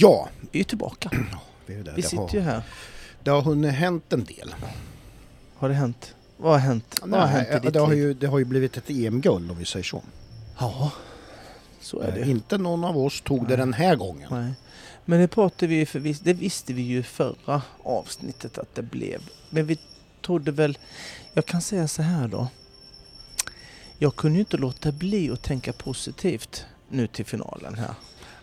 Ja, Vi är ju tillbaka. det, är ju det. Vi det, sitter ju har, här. det har hunnit hänt en del. Har det hänt? Vad har hänt? Vad har hänt i Nej, ditt det, har liv? ju, det har ju blivit ett EM-guld om vi säger så. Ja, så är Eh, det. Inte någon av oss tog det Nej. den här gången. Nej. Men det pratade vi ju det visste vi ju förra avsnittet att det blev. Men vi trodde väl, jag kan säga så här då. Jag kunde ju inte låta bli att tänka positivt nu till finalen här.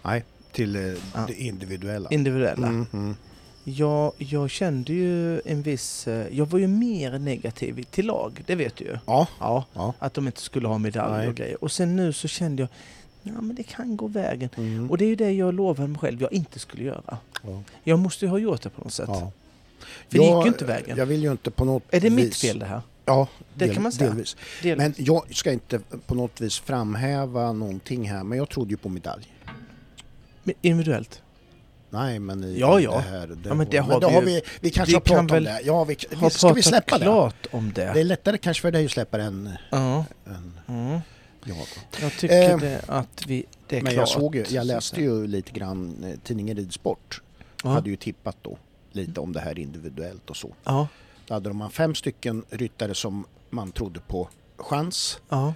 Nej, till eh, det individuella. Individuella. Mm, mm. Jag, jag kände ju en viss, eh, jag var ju mer negativ till lag, det vet du ju. Ja, Ja, ja. att de inte skulle ha medalj och grejer. Och sen nu så kände jag, ja men det kan gå vägen. Mm. Och det är ju det jag lovade mig själv jag inte skulle göra. ja. Jag måste ju ha gjort det på något sätt. ja. För det gick Jag- ju inte vägen. Jag vill ju inte på något Är det vis... mitt fel det här? Ja, Det kan man säga. delvis. Del... Men jag ska inte på något vis framhäva någonting här, men jag trodde ju på medalj. Men Individuellt? Nej, men i Ja, ja. det här... Det Ja, men det har då vi har vi, vi kanske vi har kan pratat om väl det. Ja, vi, vi, ska vi släppa det? klart om det. Det är lättare kanske för dig att släppa det än, Ja. än Mm. jag. Jag tycker Eh, det att vi, det är Men klart. jag såg ju, så jag läste ju lite grann, eh, tidningen Ridsport Ja. hade ju tippat då lite om det här individuellt och så. Ja. Då hade man fem stycken ryttare som man trodde på chans. Ja.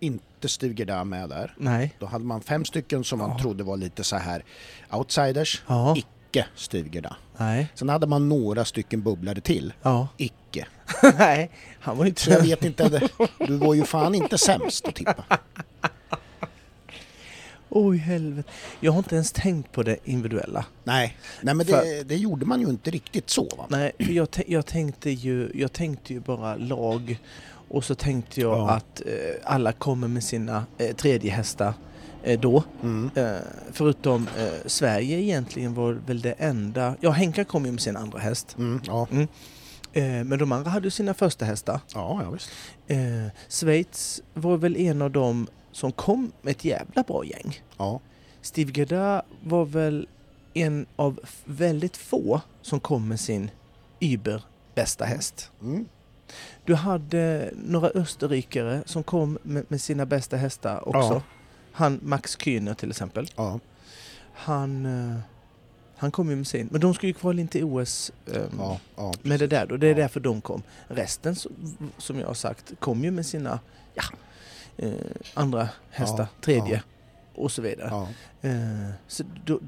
Inte Stig där med där. Nej. Då hade man fem stycken som man Ja. trodde var lite så här outsiders. Ja. Icke Stigerda. Nej. Sen hade man några stycken bubblare till. Ja. Icke. Nej. Han var ju Så jag inte... vet inte, du var ju fan inte sämst att tippa. Oj helvete. Jag har inte ens tänkt på det individuella. Nej, Nej men det, det gjorde man ju inte riktigt så va? Nej, för jag, jag, tänkte ju, jag tänkte ju bara lag och så tänkte jag Ja. att eh, alla kommer med sina eh, tredje hästar eh, då. Mm. Eh, förutom eh, Sverige egentligen var väl det enda... Ja, Henka kom ju med sin andra häst. Mm, ja. Eh, men de andra hade sina första hästar. ja, ja visst. Eh, Schweiz var väl en av dem som kom med ett jävla bra gäng. Ja. Steve Gada var väl en av väldigt få som kom med sin Uber bästa häst. Mm. Du hade några österrikare som kom med, med sina bästa hästar också. Ja. Han Max Kühner till exempel. Ja. Han, eh, han kom ju med sin. Men de skulle ju kvala in till OS ehm, Ja. med det där då. Det är därför de kom. Resten som, jag har sagt kom ju med sina eh, andra hästar, tredje och så vidare. Eh, så då,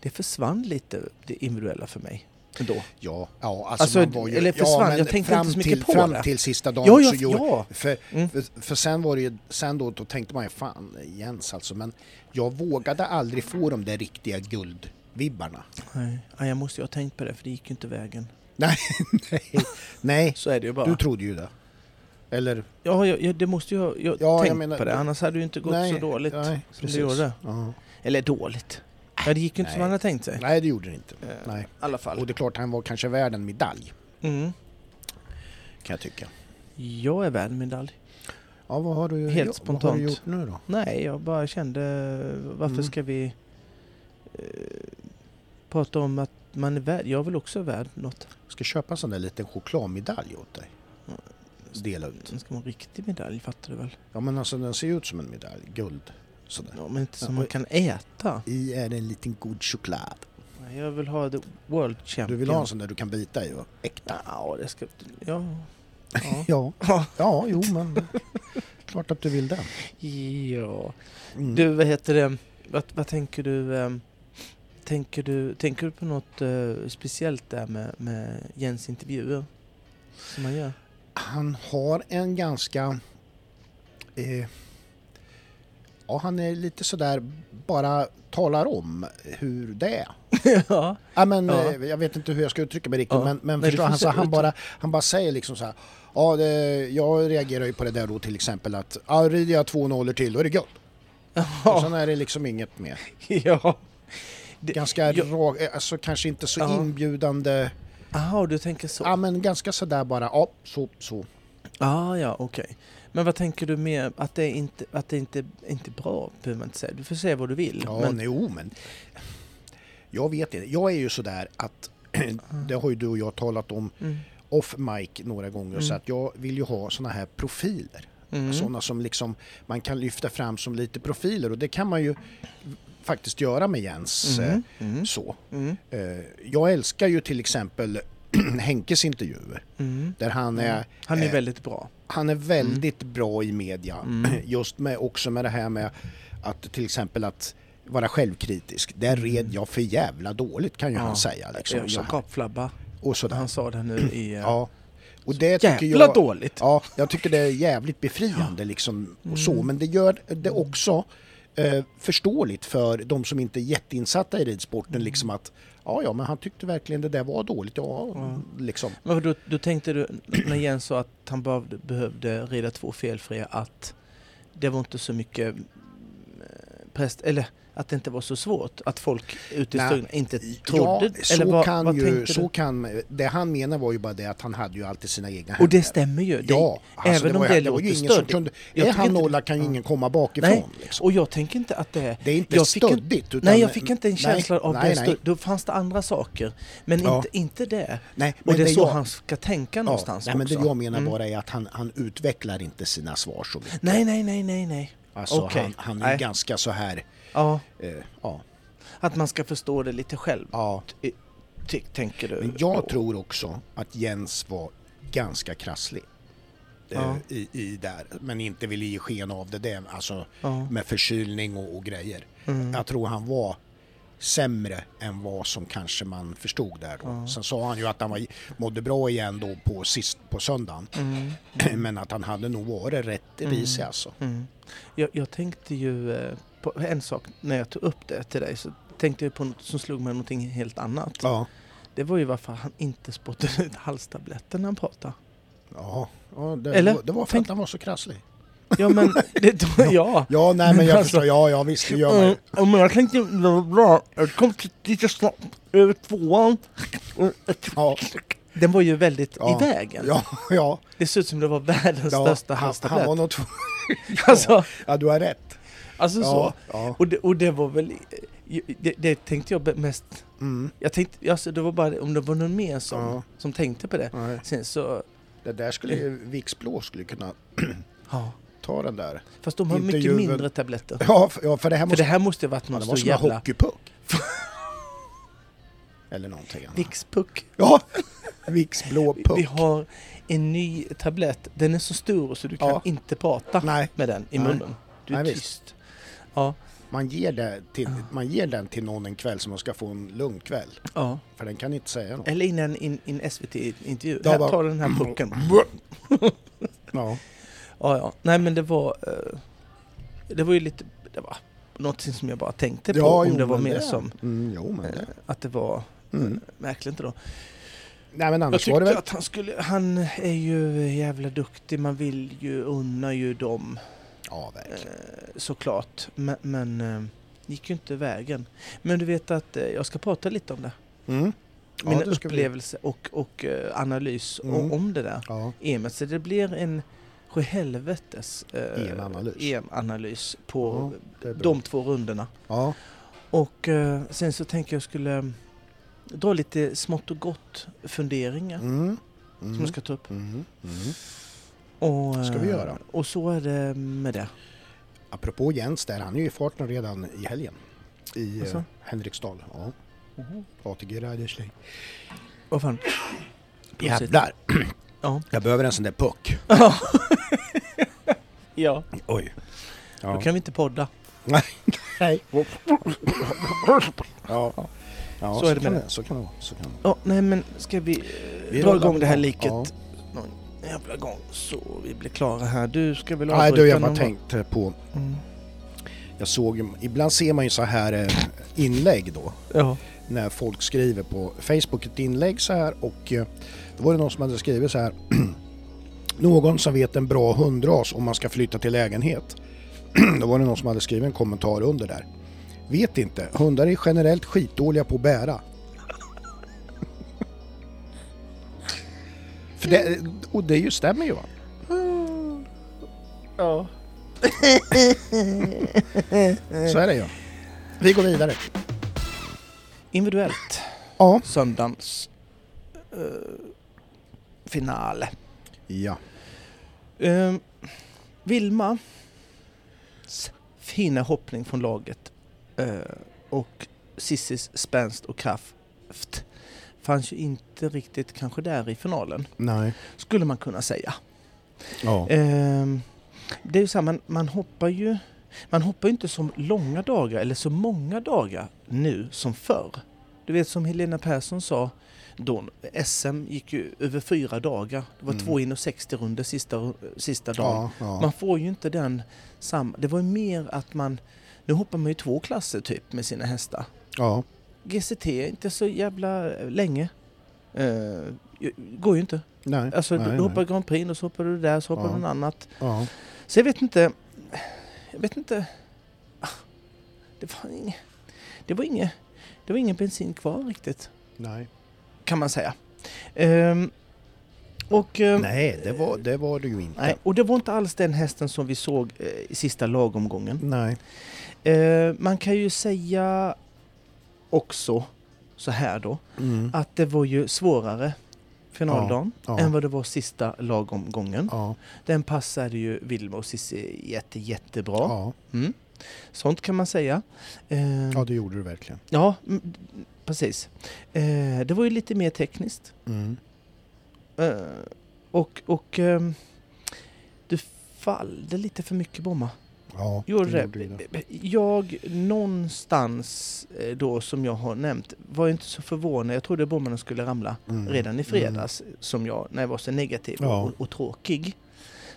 det försvann lite det individuella för mig ändå. Ja, ja alltså, Alltså, man var ju, eller försvann, men jag tänkte fram inte så mycket till, på fram det. till sista dagen Ja, ja, så gjorde, ja. För, Mm. för, för sen var det ju, sen då, då tänkte man ju fan Jens alltså, men jag vågade aldrig få de där riktiga guldvibbarna. Nej, ja, jag måste ju ha tänkt på det för det gick ju inte vägen. Nej, nej, nej, Så är det ju bara. du trodde ju det. Eller? Ja, jag, jag, det måste ju ha jag Ja, jag tänkt menar- på det. Annars hade det ju inte gått nej, så dåligt nej, som precis. det gjorde. Ja. Eller dåligt. Ja, det gick ju inte som Nej. man hade tänkt sig. Nej, det gjorde det inte. Eh, Nej. I alla fall. Och det är klart, han var kanske värd en medalj, Mm. kan jag tycka. Jag är värd en medalj. Ja, vad har du, Helt ja, Vad har spontant. du gjort nu då? Nej, jag bara kände varför Mm. ska vi eh, prata om att man är värd. Jag väl också värd något. Ska köpa en sån där liten chokladmedalj åt dig. Dela ut. Den ska vara en riktig medalj, fattar du väl? Ja men alltså den ser ju ut som en medalj, guld. Sådär. Ja, men inte som Ja, man kan äta. I är det en liten god choklad. Jag vill ha the World Champion. Du vill ha en sån där du kan bita i och äkta? Ja, det ska... Ja. Ja. Ja, Ja. jo men klart att du vill det. ja. Mm. Du, vad heter det? Vad, vad tänker du? ehm, tänker du? Tänker du på något eh, speciellt där med, med Jens intervjuer? Som han gör? Han har en ganska... Eh, ja, han är lite sådär, bara talar om hur det är. ja. Ja, men, Ja. eh, Jag vet inte hur jag ska uttrycka mig riktigt, Ja. men, men förstår, han, så han, bara, han bara säger liksom så här. Ja, det, jag reagerar ju på det där då till exempel att ja, rider jag två nollor till då är det guld. Och sen är det liksom inget mer. ja. Det- Ganska ja. rak, eh, alltså kanske inte så Ja. inbjudande. Aha, du tänker så? Ja, men ganska sådär bara, ja, så, så. Ah, ja, okej. Men vad tänker du mer? Att det inte, att det inte, inte är bra behöver man inte säga. Du får säga vad du vill. Ja, men, jo, men jag vet inte. Jag är ju sådär att, det har ju du och jag talat om mm, off mic några gånger, så Mm. att jag vill ju ha såna här profiler. Mm. Sådana som liksom man kan lyfta fram som lite profiler och det kan man ju faktiskt göra med Jens. eh, Mm. Mm. Så. Mm. Eh, Jag älskar ju till exempel Henkes intervjuer Mm. där han är, Han är eh, väldigt bra. han är väldigt bra i media. Mm. Just med, också med det här med att till exempel att vara självkritisk. Där red jag för jävla dåligt kan ju Mm. Ja. han säga. Liksom, jag gapflabba. Och sådär. Han sa det nu i... eh, Ja. Och det tycker Jävla jag... dåligt! Ja, jag tycker det är jävligt befriande liksom och så. Mm. Men det gör det också eh, förståeligt för de som inte är jätteinsatta i ridsporten liksom att ja, ja, men han tyckte verkligen det där var dåligt. Ja, Ja. liksom. Men då, då tänkte du, när Jens sa att han behövde, behövde rida två felfria, att det var inte så mycket mm, präst, eller att det inte var så svårt, att folk ute i Nej. stugorna inte Ja, trodde? så eller vad, kan vad ju, så du? kan, det han menar var ju bara det att han hade ju alltid sina egna Och det händer. stämmer ju. Det, Ja, alltså även det om det det låter stöddigt. Är han nolla kan ju ja. ingen komma bakifrån. Nej, liksom. Och jag tänker inte att det är... Det är inte jag stöddigt. Utan, nej, jag fick inte en nej, känsla av nej, det. nej. Då fanns det andra saker. Men Ja. inte, inte det. nej, Och det är så jag, han ska tänka någonstans ja, nej, men det också. jag menar Mm. bara är att han, han utvecklar inte sina svar så mycket. Nej, nej, nej, nej, nej. Alltså Okej. han, han är Nej. ganska så här... Ja, Eh, ja, att man ska förstå det lite själv, ja. ty- tänker du? Men jag då? tror också att Jens var ganska krasslig. eh, Ja. I, i där, men inte ville ge sken av det där, alltså Ja. med förkylning och, och grejer. Mm. Jag tror han var sämre än vad som kanske man förstod där då. Ja. Sen sa han ju att han var, mådde bra igen då på, sist, på söndagen. Mm. Men att han hade nog varit rätt risig Mm. alltså. Mm. Jag, jag tänkte ju eh, på en sak när jag tog upp det till dig så tänkte jag på något som slog mig någonting helt annat. Ja, Det var ju varför han inte spottade ut halstabletten när han pratade. ja, ja det, Eller? det var för Tänk- att han var så krasslig. Ja men, det, ja. Ja, nej men jag Alltså- förstår. Ja, ja visst, det gör man ju. Ja, men jag tänkte, det var bra. Jag kom lite snabbt över tvåan. Ja, Den var ju väldigt Ja. i vägen. ja, ja. Det ser ut som det var världens ja största han, han halstablett. var nog två. Alltså, Ja, du har rätt. Alltså så. Ja, ja. Och det, och det var väl, det, det tänkte jag mest, Mm. jag tänkte, alltså det var bara om det var någon mer som, Ja. som tänkte på det. Nej. Sen så, Det där skulle ju Viksblå skulle kunna ja. ta den där. Fast de har mycket Intervjun- mindre tabletter. Ja, för, ja, för det här För måste, det här måste varit ja, någon det var stor som en jävla hockeypuck. Eller någonting annat. Vixpuck. Ja, Viksblå Vi puck. har en ny tablett, den är så stor så du kan Ja. inte prata Nej, med den i Nej. munnen. Du är Nej, tyst. Ja, man ger, det till, man ger den till någon en kväll som man ska få en lugn kväll. ja. För den kan inte säga något. Eller innan in, in SVT-intervju. Här, bara- ta den här pucken. Ja, Ja, ja. Nej men det var... eh, det var ju lite... Det var någonting som jag bara tänkte på. ja om jo, det var mer det- som... Mm, jo, men eh, det. att det var Mm. märkligt då. Nej, men Jag annars det tyckte väl... att han skulle... Han är ju jävla duktig. Man vill ju unna ju dem Ja, verkligen. eh, såklart. Men, men eh, gick ju inte vägen. Men du vet att eh, jag ska prata lite om det. Mm. Ja, Mina vi- upplevelser och, och eh, analys Mm. om det där. Ja, EMet. Så det blir en sjuhelvetes eh, EM-analys. EM-analys på Ja, de två rundorna. ja. Och eh, sen så tänker jag skulle dra lite smått och gott funderingar Mm. som Mm. jag ska ta upp. Mm. Mm. Och, Ska vi eh, göra. Och så är det med det. Apropå Jens där, han är ju i farten redan i helgen. I Alltså? eh, Henriksdal. Ja. ATG Riders Vad fan? Jävlar! Ja. Jag behöver en sån där puck. ja. Oj. Ja. Då kan vi inte podda. Nej. Ja. Ja, Så är det med det. Så kan det vara. Så kan det vara. Ja, nej men ska vi, eh, Vi dra igång det här liket Ja. Jävla gång så vi blir klara här. Du ska väl Nej avbryta du, jag bara tänkte på... gång? Mm. Jag såg Ibland ser man ju så här eh, inlägg då. Ja. När folk skriver på Facebook ett inlägg så här och eh, då var det någon som hade skrivit så här. Någon som vet en bra hundras om man ska flytta till lägenhet. Då var det någon som hade skrivit en kommentar under där. Vet inte, hundar är generellt skitdåliga på att bära. För det, och det ju stämmer ju va? Ja. Så är det ju. Vi går vidare. Individuellt. Ja. Söndagens uh, finale. Ja. Ehm, Vilma fina hoppning från laget eh, och Sissis spänst och kraft fanns ju inte riktigt kanske där i finalen. Nej. Skulle man kunna säga. Ja. Eh, det är ju så här, man, man hoppar ju man hoppar ju inte så långa dagar eller så många dagar nu som förr. Du vet som Helena Persson sa då, SM gick ju över fyra dagar. Det var Mm. två in och 60 runder sista, sista dagen. Ja, ja. Man får ju inte den samma... Det var ju mer att man... Nu hoppar man ju två klasser typ med sina hästar. ja. GCT är inte så jävla länge. Uh, går ju inte. Nej. Alltså nej, du, du nej. hoppar Grand Prix och så hoppar du där så hoppar Ja. du något annat. Ja. Så jag vet inte... Jag vet inte... Det var inget... Det var inget... Det var ingen bensin kvar riktigt. Nej. Kan man säga. Ehm, och... ehm, Nej, det var, det var det ju inte. nej, och det var inte alls den hästen som vi såg eh, i sista lagomgången. Nej. Eh, man kan ju säga också så här då Mm. att det var ju svårare finaldagen Ja. än vad det var sista lagomgången. Ja. Den passade ju Vilma och Cissi jätte, jättebra. Ja. Mm. Sånt kan man säga. Eh, ja, det gjorde du verkligen. ja, mm, precis. Eh, det var ju lite mer tekniskt. Mm. Eh, och och ehm, du fallde lite för mycket bomma. Ja, Gjorde det gjorde det. Jag någonstans eh, då som jag har nämnt var inte så förvånad. Jag trodde bommarna skulle ramla Mm. redan i fredags som jag när jag var så negativ Ja. och, och tråkig.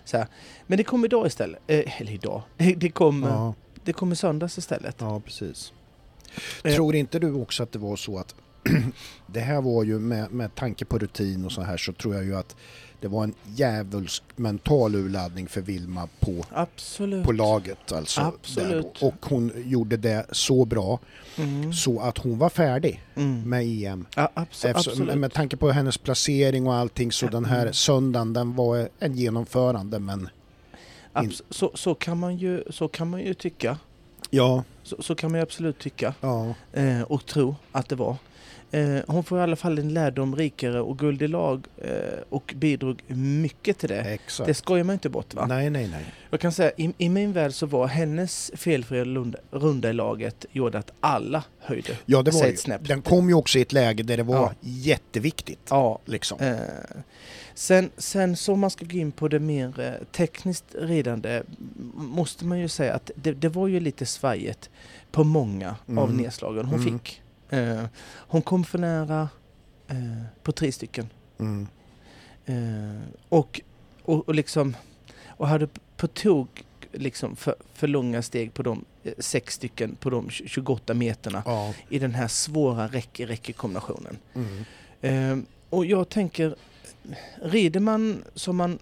Så här. Men det kom idag istället. Eh, eller idag. Det, det, kom, Mm. Ja, det kom i söndags istället. ja, precis. Eh. Tror inte du också att det var så att det här var ju med, med tanke på rutin och så här så tror jag ju att det var en djävulsk mental urladdning för Vilma på, Absolut. på laget. Alltså. Och hon gjorde det så bra Mm. så att hon var färdig Mm. med EM. Ja, abso- Eftersom, absolut. med tanke på hennes placering och allting så den här söndagen den var en genomförande men Abs- så, så, kan man ju, så kan man ju tycka. ja, Så, så kan man ju absolut tycka ja, eh, och tro att det var. Eh, hon får i alla fall en lärdom rikare och guld i lag eh, och bidrog mycket till det. exakt. Det skojar man inte bort va? Nej, nej, nej. Jag kan säga i, i min värld så var hennes felfria runda, runda i laget gjorde att alla höjde Ja, det var sig ju. snäpp. Den kom ju också i ett läge där det var Ja. jätteviktigt. Ja, Liksom. Eh, sen, sen så om man ska gå in på det mer eh, tekniskt ridande måste man ju säga att det, det var ju lite svajigt på många av Mm. nedslagen hon Mm. fick. Eh, hon kom för nära eh, på tre stycken. Mm. Eh, och, och, och liksom och hade på tok liksom för, för långa steg på de eh, sex stycken på de 28 meterna Ja. i den här svåra räcke-räcke-kombinationen. Mm. Eh, och jag tänker, rider man, som man,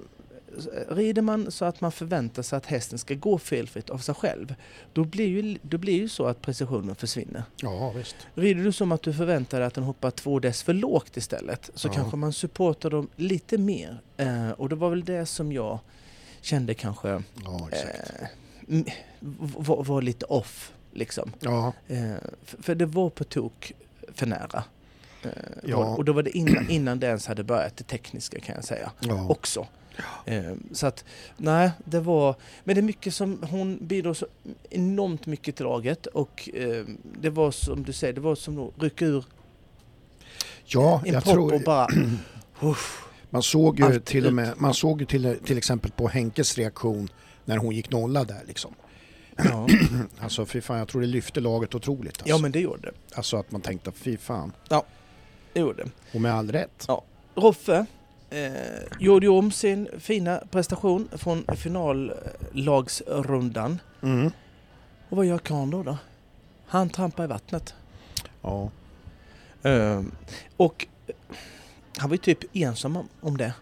rider man så att man förväntar sig att hästen ska gå felfritt av sig själv, då blir ju, då blir ju så att precisionen försvinner. ja, visst. Rider du som att du förväntar dig att den hoppar två dess för lågt istället, så Ja. kanske man supportar dem lite mer. Eh, och det var väl det som jag kände kanske Ja, eh, var, var lite off. Liksom. Ja, Eh, för, för det var på tok för nära. Eh, Ja. Och då var det innan, innan det ens hade börjat det tekniska kan jag säga ja. också. Eh, så att, nej, det var... Men det är mycket som... Hon bidrog så enormt mycket till laget och eh, det var som du säger, det var som att rycka ur ja en jag propp tror... och bara... Uff, Man såg ju till och med, man såg ju till, till exempel på Henkes reaktion när hon gick nolla där liksom. ja. Alltså fy fan, jag tror det lyfte laget otroligt. Alltså, ja, men det gjorde det. alltså att man tänkte fy fan. Det gjorde det. Och med all rätt. Roffe eh, gjorde ju om sin fina prestation från finallagsrundan. Mm. Och vad gör Kahn då? då? Han trampar i vattnet. Ja. Ehm, och han var ju typ ensam om- det.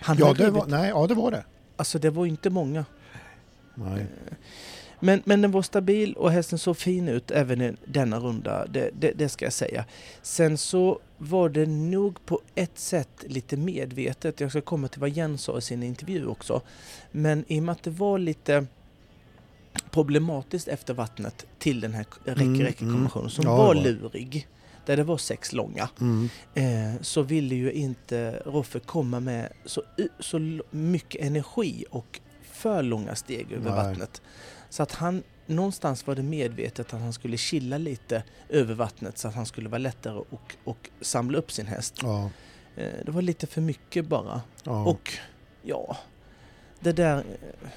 Han Ja, det var, nej, ja, det var det. Alltså det var inte många. Nej. Eh, Men, men den var stabil och hästen såg fin ut även i denna runda, det, det, det ska jag säga. Sen så var det nog på ett sätt lite medvetet, jag ska komma till vad Jens sa i sin intervju också, men i och med att det var lite problematiskt efter vattnet till den här Mm, räcke-räcke-kombinationen som Ja, var lurig, där det var sex långa, Mm. eh, så ville ju inte Roffe komma med så, så mycket energi och för långa steg över Nej. vattnet. Så att han, någonstans var det medvetet att han skulle chilla lite över vattnet så att han skulle vara lättare och, och samla upp sin häst. Ja. Eh, Det var lite för mycket bara. Ja. Och ja, det där... eh,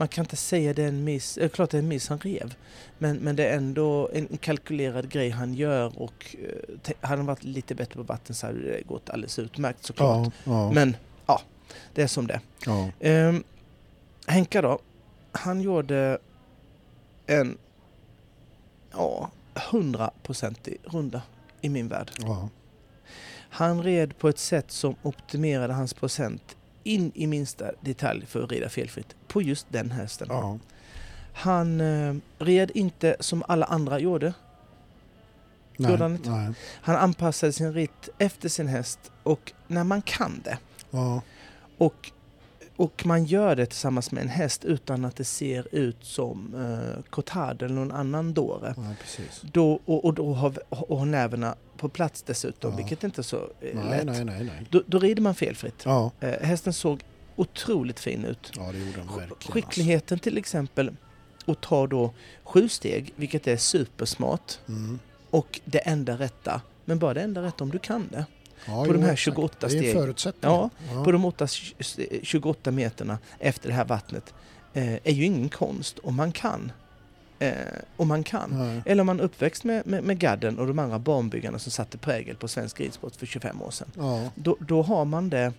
Man kan inte säga det är en miss. Eh, klart det är en miss han rev. Men, men det är ändå en kalkylerad grej han gör och eh, hade han varit lite bättre på vatten så hade det gått alldeles utmärkt såklart. ja. Men ja, det är som det ja. Ehm, Henka då, han gjorde en ja, hundraprocentig runda i min värld. ja. Han red på ett sätt som optimerade hans procent in i minsta detalj för att rida felfritt på just den hästen. ja. Han eh, red inte som alla andra gjorde. Nej. Gjorde han inte? Nej. Han anpassade sin ritt efter sin häst och när man kan det Ja. och, och man gör det tillsammans med en häst utan att det ser ut som eh, Cotard eller någon annan dåre. ja. Då, och, och då har, och har nerverna på plats dessutom, Ja. vilket inte är så eh, Nej, lätt. nej, nej, nej. Då, då rider man felfritt. Ja. Eh, hästen såg otroligt fin ut. ja, det gjorde den verkligen. alltså. Skickligheten till exempel att ta då sju steg, vilket är supersmart. Mm. och det enda rätta. Men bara det enda rätta om du kan det. Ja, På de här exakt. 28 Det är en steg. förutsättning. Ja, ja. På de åtta, 28 meterna efter det här vattnet eh, är ju ingen konst om man kan. Eh, om man kan. Nej. Eller om man är uppväxt med, med, med gadden och de andra banbyggarna som satte prägel på svensk ridsport för 25 år sedan. Ja, Då, då har man det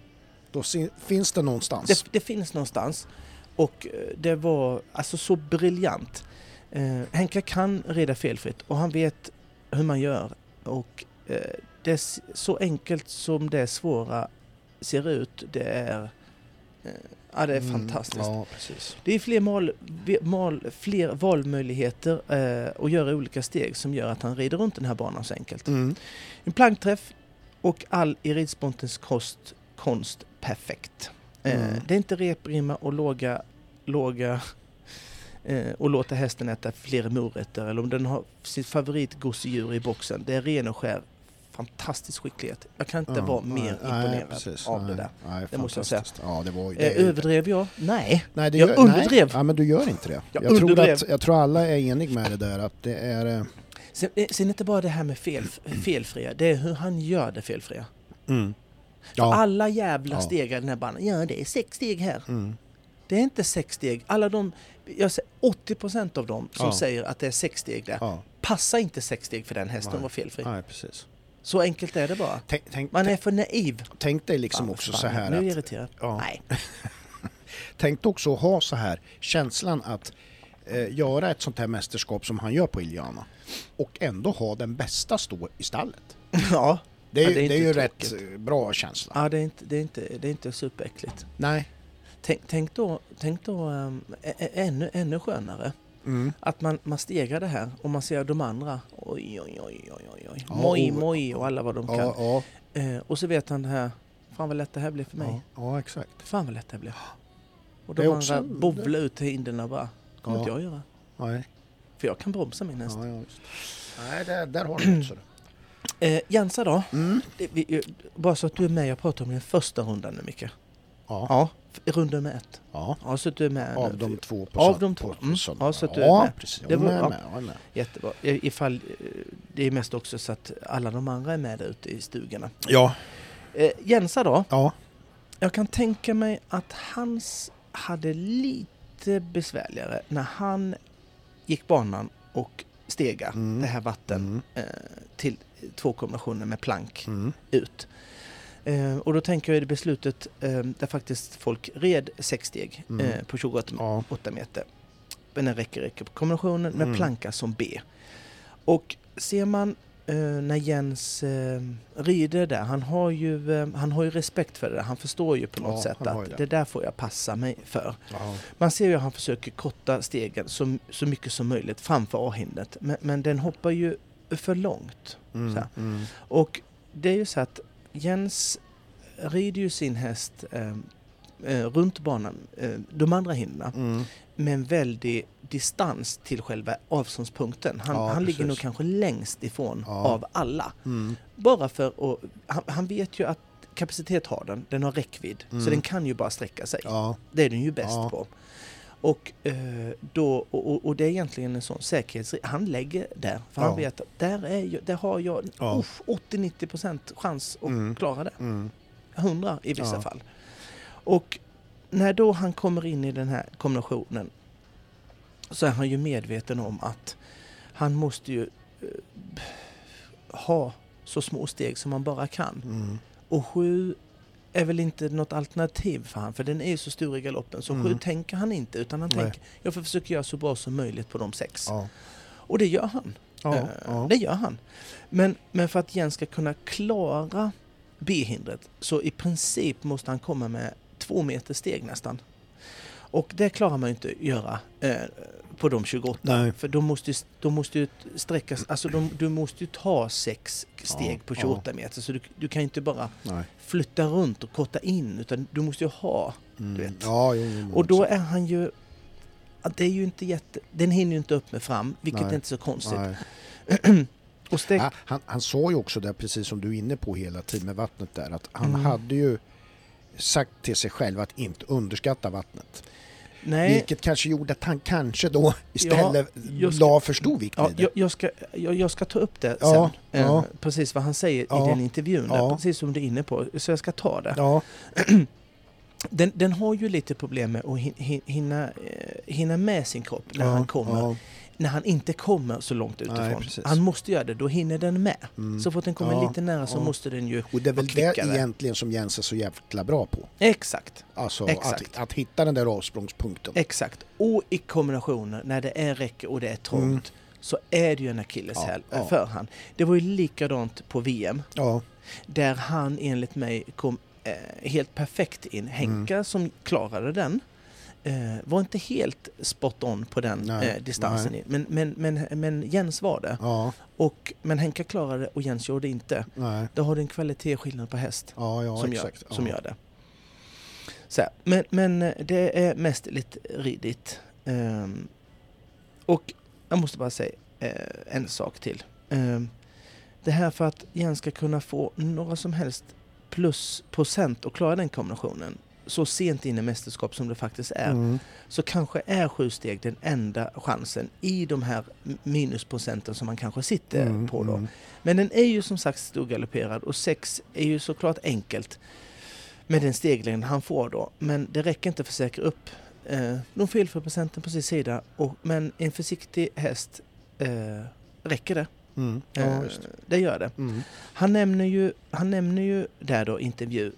då finns det någonstans. Det, det finns någonstans. Och eh, det var alltså så briljant. Eh, Henka kan rida felfritt och han vet hur man gör. Och eh, det så enkelt som det svåra ser ut. Det är, eh, ja, det är Mm, fantastiskt. Ja, precis. Det är fler, mal, mal, fler valmöjligheter eh, att göra olika steg som gör att han rider runt den här banan så enkelt. Mm. En plankträff och all i ridsportens kost, konst perfekt. Eh, Mm. det är inte reprimma och låga, låga eh, och låta hästen äta fler morötter eller om den har sitt favoritgosedjur i boxen. Det är ren och skär fantastisk skicklighet. Jag kan inte Ja, vara mer nej, imponerad precis. av nej, det där. Nej, Det måste jag säga. Ja, det var, det Eh, ju- överdrev jag? Nej. Nej, det Jag gör, underdrev. Nej, ja, men du gör inte det. Jag Jag, tror att, jag tror alla är eniga med det där att det är... eh, Sen, eh, sen det inte bara det här med fel, felfria, det är hur han gör det felfria. Mm. Ja. alla jävla Ja. steg i den här banan, ja det är sex steg här. Mm. Det är inte sex steg. Alla de, jag säger 80% av dem som Ja. säger att det är sex steg där, Ja. passar inte sex steg för den hästen Nej. var felfri. Nej, precis. Så enkelt är det bara. Tänk, tänk, Man är för naiv. tänk dig liksom Fan, också fan, så här Nu är jag att... irriterad. Ja. Nej. Tänk också att ha så här känslan att eh, göra ett sånt här mästerskap som han gör på Iliana och ändå ha den bästa stå i stallet. ja. Det är, Ja, det är det är ju rätt tråkigt. eh, bra känsla. ja, det är inte, det är inte, det är inte superäckligt. Nej. Tänk, tänk då, tänk då um, ännu, ännu skönare. Mm. Att man, man stegar det här och man ser de andra. Oj, oj, oj, oj, oj, oj. Ja, Moj, och- moj och alla vad de kan. Ja, ja, Eh, och så vet han det här. Fan vad lätt det här blev för mig. ja, ja, exakt. Fan vad lätt det blev. Och Det de också- andra bovlar ut till hinderna och bara. kommer Ja. inte jag göra. Nej. För jag kan bromsa min häst. Ja, ja, just. Nej, där, där har du du. Eh, Jensa då? Mm. Det, vi, eh, bara så att du är med, jag pratar om den första rundan nu Micke. Ja. Runda med ett. ja. Ja, så att du är med Av de två på Av de två. Mm. söndag. Ja, så att du är ja, med. precis. Det Jag var- ja. med. Jag. Jättebra. Ifall, eh, det är mest också så att alla de andra är med där ute i stugorna. Ja. Eh, Jensa då? Ja. Jag kan tänka mig att hans hade lite besvärligare när han gick banan och stega Mm. det här vatten Mm. eh, till två kombinationer med plank Mm. ut. Eh, och då tänker jag i det beslutet eh, där faktiskt folk red sex steg Mm. eh, på 28 Ja. 8 meter. Men den räcker, räcker på kombinationen med Mm. planka som B. Och ser man eh, när Jens eh, rider där, han har, ju, eh, han har ju respekt för det där. Han förstår ju på något Ja, sätt att det. det. där får jag passa mig för. Ja. Man ser ju att han försöker korta stegen så, så mycket som möjligt framför A-hindret. Men, men den hoppar ju för långt. Mm. Mm. Och det är ju så att Jens rider ju sin häst eh, eh, runt banan, eh, de andra hindren, Mm. med en väldig distans till själva avståndspunkten. Han, Ja, han ligger nog kanske längst ifrån Ja. av alla. Mm. Bara för att, han, han vet ju att kapacitet har den, den har räckvidd. Mm. Så den kan ju bara sträcka sig. Ja, Det är den ju bäst på. Och, eh, då, och, och- det är egentligen en sån säkerhets... Han lägger där, för han Ja. vet att där, är jag, där har jag Ja. uff, 80-90% chans att Mm. klara det. mm, 100 i vissa Ja. fall. Och när då han kommer in i den här kombinationen så är han ju medveten om att han måste ju eh, ha så små steg som man bara kan. mm, Och sju är väl inte något alternativ för han, för den är ju så stor i galoppen. Så Mm. sju tänker han inte, utan han Nej. tänker jag får försöka göra så bra som möjligt på de sex. ja, Och det gör han. ja, Eh, ja. Det gör han. Men, men för att Jens ska kunna klara B-hindret så i princip måste han komma med två meter steg nästan. Och det klarar man ju inte att göra eh, på de 28. Nej. För de måste de måste ju sträckas, alltså de, du måste ju ta sex steg Ja, på 28 meter. Så du, du kan inte bara Nej. flytta runt och korta in utan du måste ju ha. Mm. vet. Ja, Och då är han ju... ja, Det är ju inte jätte... Den hinner ju inte upp med fram, vilket Nej. är inte så konstigt. Och Ja, han, han sa ju också det, precis som du är inne på hela tiden med vattnet där, att han Mm. hade ju sagt till sig själv att inte underskatta vattnet. Nej, Vilket kanske gjorde att han kanske då istället jag ska- la för stor vikt ja, jag, jag, ska, jag, jag ska ta upp det Ja, sen. Eh, ja. Precis vad han säger Ja, i den intervjun, där, ja. precis som du är inne på. Så jag ska ta det. Ja, Den, den har ju lite problem med att hin- hin- hinna, eh, hinna med sin kropp när ja, han kommer. När han inte kommer så långt utifrån. precis. han måste göra det, då hinner den med. mm. Så fort den kommer Ja, lite nära så ja. måste den ju... Och det är väl det egentligen som Jens är så jävla bra på. Exakt. Alltså Exakt. att, att hitta den där avsprångspunkten. Exakt. Och i kombinationer, när det är räcke och det är trångt, Mm. så är det ju en akilleshäl Ja, för han. Det var ju likadant på VM, där han enligt mig kom eh, helt perfekt in. Henka Mm. som klarade den, var inte helt spot on på den Nej, eh, distansen. nej. Men, men, men, men Jens var det. ja, Och, men Henka klarade det och Jens gjorde inte. nej. Då har du en kvalitetsskillnad på häst Ja, ja, som, exakt. gör, som gör det. Så här, men, men eh, det är mest lite ridigt. Ehm, och jag måste bara säga eh, en sak till. Ehm, det här för att Jens ska kunna få några som helst plus procent och klara den kombinationen så sent in i mästerskap som det faktiskt är, Mm. så kanske är sju steg den enda chansen i de här minusprocenten som man kanske sitter Mm, på då. mm. Men den är ju som sagt storgalopperad och 6 är ju såklart enkelt med den steglängd han får då. Men det räcker inte för att säkra upp eh, procenten på sin sida. Och, men en försiktig häst eh, räcker det. Mm. Eh, Ja, just det. det gör det. Mm. Han nämner, ju, han nämner ju där då i intervju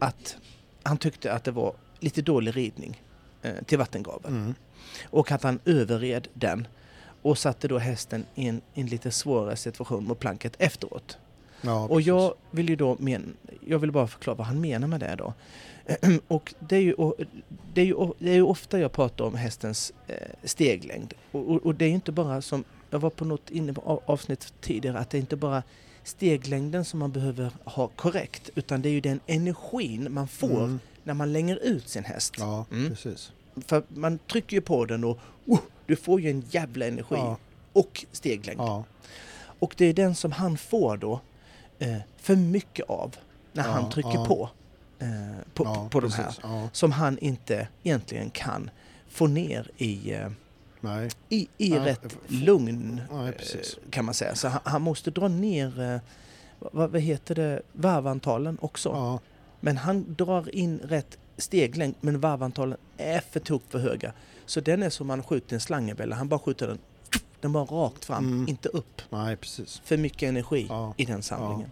att han tyckte att det var lite dålig ridning eh, till vattengraven. Mm. Och att han överred den och satte då hästen i en, en lite svårare situation mot planket efteråt. Ja, Och jag vill ju då men, jag vill bara förklara vad han menar med det då. Och det är ju, det är ju, det är ju ofta jag pratar om hästens eh, steglängd. Och, och, och det är ju inte bara som, jag var på något inne på av- avsnitt tidigare, att det är inte bara steglängden som man behöver ha korrekt, utan det är ju den energin man får Mm. när man länger ut sin häst. Ja, Mm. precis. För man trycker ju på den och oh, du får ju en jävla energi Ja, och steglängd. ja, Och det är den som han får då eh, för mycket av när Ja, han trycker ja. på, eh, på, ja, på de här. Ja, Som han inte egentligen kan få ner i, eh, nej. i, i Ja, rätt lugn Ja, eh, kan man säga. Så han, han måste dra ner eh, vad, vad heter det, varvantalen också. Ja, Men han drar in rätt steglängd men varvantalen är för tok för höga. Så den är som man skjuter en slangebella. Han bara skjuter den, den bara rakt fram, Mm. inte upp. nej, precis. För mycket energi i den samlingen.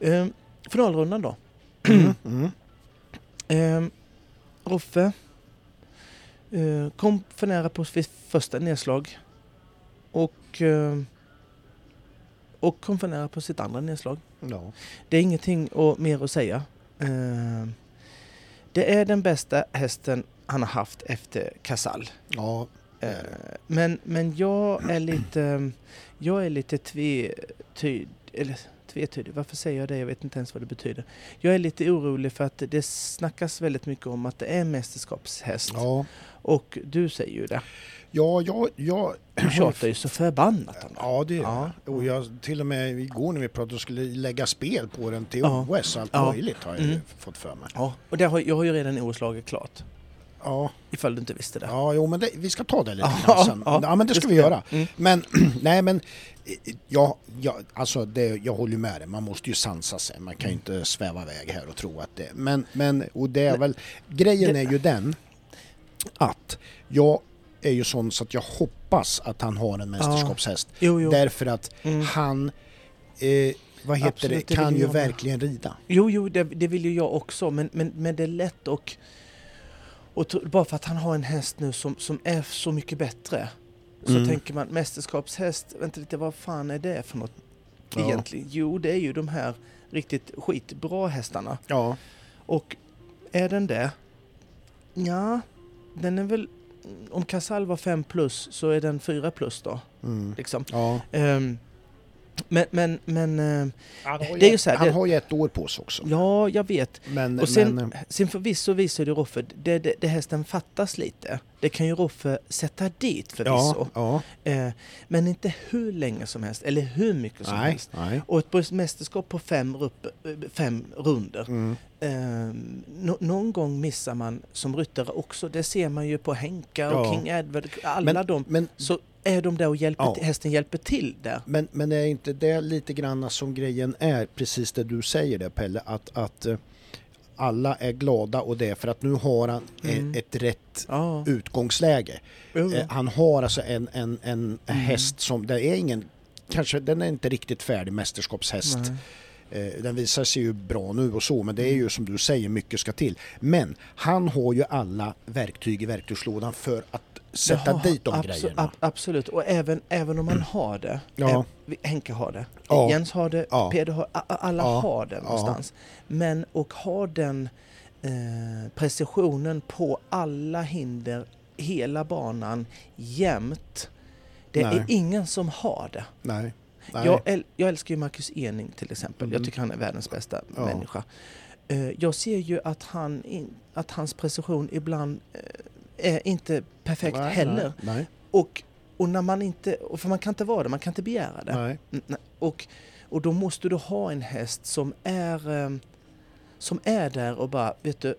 Ehm, finalrundan då. Mm. Mm. Ehm, Roffe eh, kom för nära på sitt första nedslag. Och, eh, och kom för nära på sitt andra nedslag. Ja. Det är ingenting och, mer att säga. Ehm, det är den bästa hästen han har haft efter Casall. ja, men, men jag är lite, jag är lite eller tvetydig, varför säger jag det? Jag vet inte ens vad det betyder. Jag är lite orolig för att det snackas väldigt mycket om att det är mästerskapshäst. Ja, Och du säger ju det. ja, ja, ja. Du tjatar ju så förbannat om det. Ja, det Ja. Och jag till och med igår när vi pratade skulle lägga spel på den till Ja. OS. Allt Ja. möjligt har jag Mm. fått för mig. Ja, och har, jag har ju redan OS-laget klart. Ja, Ifall du inte visste det. ja jo, men det, vi ska ta det lite Ja, sen. ja, Ja, men det ska vi göra. Mm. Men nej, men ja, ja, alltså det, jag håller med dig. Man måste ju sansa sig. Man kan ju inte sväva iväg här och tro att det... Men, men och det är väl... Grejen Det- är ju den att jag är ju sån så att jag hoppas att han har en mästerskapshäst. Jo, jo. Därför att Mm. han, eh, vad heter Absolut, det, det kan vill ju med. verkligen rida. Jo, jo, det, det vill ju jag också, men, men, men det är lätt och, och bara för att han har en häst nu som, som är så mycket bättre så Mm. tänker man mästerskapshäst, vänta lite, vad fan är det för något Ja. egentligen? Jo, det är ju de här riktigt skitbra hästarna. Ja, Och är den det? Ja, den är väl... Om Casal var 5 plus så är den 4 plus då. mm. Liksom. ja. Ehm, men, men, men... ehm, Han, har Det är ju så här, han det- har ju ett år på sig också. ja, jag vet. Men, Och sen, men, sen förvisso visar ju Roffe, det, det, det hästen fattas lite. Det kan ju Roffe sätta dit förvisso. ja, ja, Eh, men inte hur länge som helst, eller hur mycket som nej, helst. nej. Och ett mästerskap på fem, rupp, eh, fem runder. Mm. Eh, nå- någon gång missar man som ryttare också. Det ser man ju på Henka och Ja. King Edward. Alla Men, de. men, Så är de där och hjälper Ja. till, hästen hjälper till där. men, men är inte det lite grann som grejen är, precis det du säger där Pelle, att, att eh, alla är glada och det är för att nu har han eh, Mm. ett rätt Ja. utgångsläge. Eh, Han har alltså en, en, en Mm. häst som, det är ingen, kanske den är inte riktigt färdig mästerskapshäst. Nej. Eh, Den visar sig ju bra nu och så, men det är ju som du säger, mycket ska till. Men han har ju alla verktyg i verktygslådan för att sätta Jaha, dit de abso- grejerna. ab- absolut, och även, även om man har det. Ja. Henke har det, Ja. Jens har det, Ja. Peder har alla Ja. har det någonstans. Men och ha den eh, precisionen på alla hinder, hela banan, jämt. Det Nej. är ingen som har det. Nej. Nej. Jag, äl- jag älskar ju Marcus Ening till exempel. Jag Mhm. tycker han är världens bästa Ja. människa. Eh, jag ser ju att, han in, att hans precision ibland eh, är inte perfekt nej, heller. Nej. Och, och när man inte, för man kan inte vara det, man kan inte begära det. Och, och då måste du ha en häst som är, eh, som är där och bara, vet du,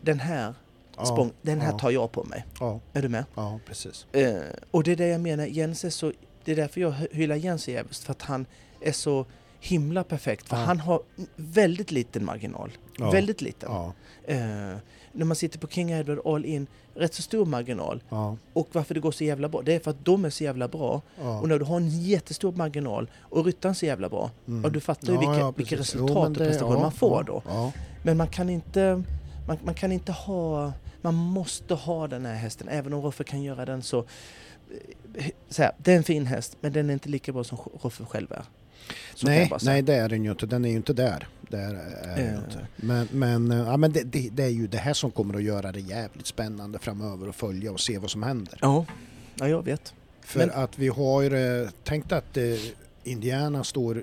den här Ja, språng, den här ja. tar jag på mig. Ja, Är du med? ja, precis. Eh, och det är det jag menar, Jens är så, det är därför jag hy- hyllar Jens jävligt, för att han är så himla perfekt. För han har väldigt liten marginal. Väldigt liten. Eh, när man sitter på King Edward All In, rätt så stor marginal. ja, Och varför det går så jävla bra, det är för att de är så jävla bra. ja. Och när du har en jättestor marginal och ryttaren så jävla bra, Mm. ja, du fattar ju vilka, ja, vilka resultat Jo, och prestationer man får då. Men man kan inte, man, man kan inte ha, man måste ha den här hästen, även om Roffe kan göra den så, eh, så här, det är en fin häst, men den är inte lika bra som Roffe själv är. Så nej, nej, det är den ju inte. Den är ju inte där. där är Eh. inte. Men, men, eh, ja, men det, det, det är ju det här som kommer att göra det jävligt spännande framöver att följa och se vad som händer. Ja, ja jag vet. För Men- att vi har tänkt att eh, Indiana står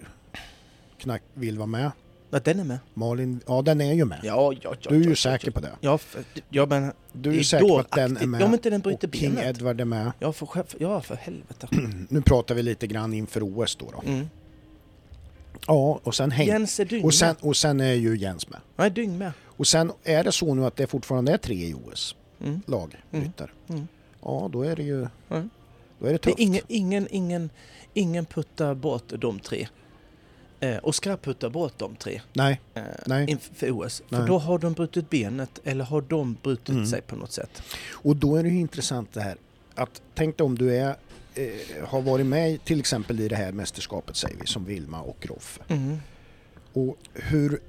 knack vill vara med. Ja, den är med. Malin, ja den är ju med. Ja, ja, ja. du är ju säker på det. Ja, för, ja men Du är ju säker på att den är med. Ja, men inte den bryter och King benet. Edward är med. Ja, för, ja, för helvete. Nu pratar vi lite grann inför OS då. då. Mm. Ja, och sen Henk. Jens är dyng Och sen, och sen är ju Jens med. Han är dyng med. Och sen är det så nu att det fortfarande är tre i OS Mm. lag, Mm. Mm. Ja, då är det ju Mm. då är det Det tufft. är ingen, ingen, ingen, ingen puttar bort de tre. Eh, Oskar puttar bort de tre Nej, eh, Nej. inför OS. För Nej. då har de brutit benet eller har de brutit Mm. sig på något sätt. och då är det ju intressant det här att tänk dig om du är, eh, har varit med till exempel i det här mästerskapet säger vi som Vilma och Roffe. Mm. Och hur,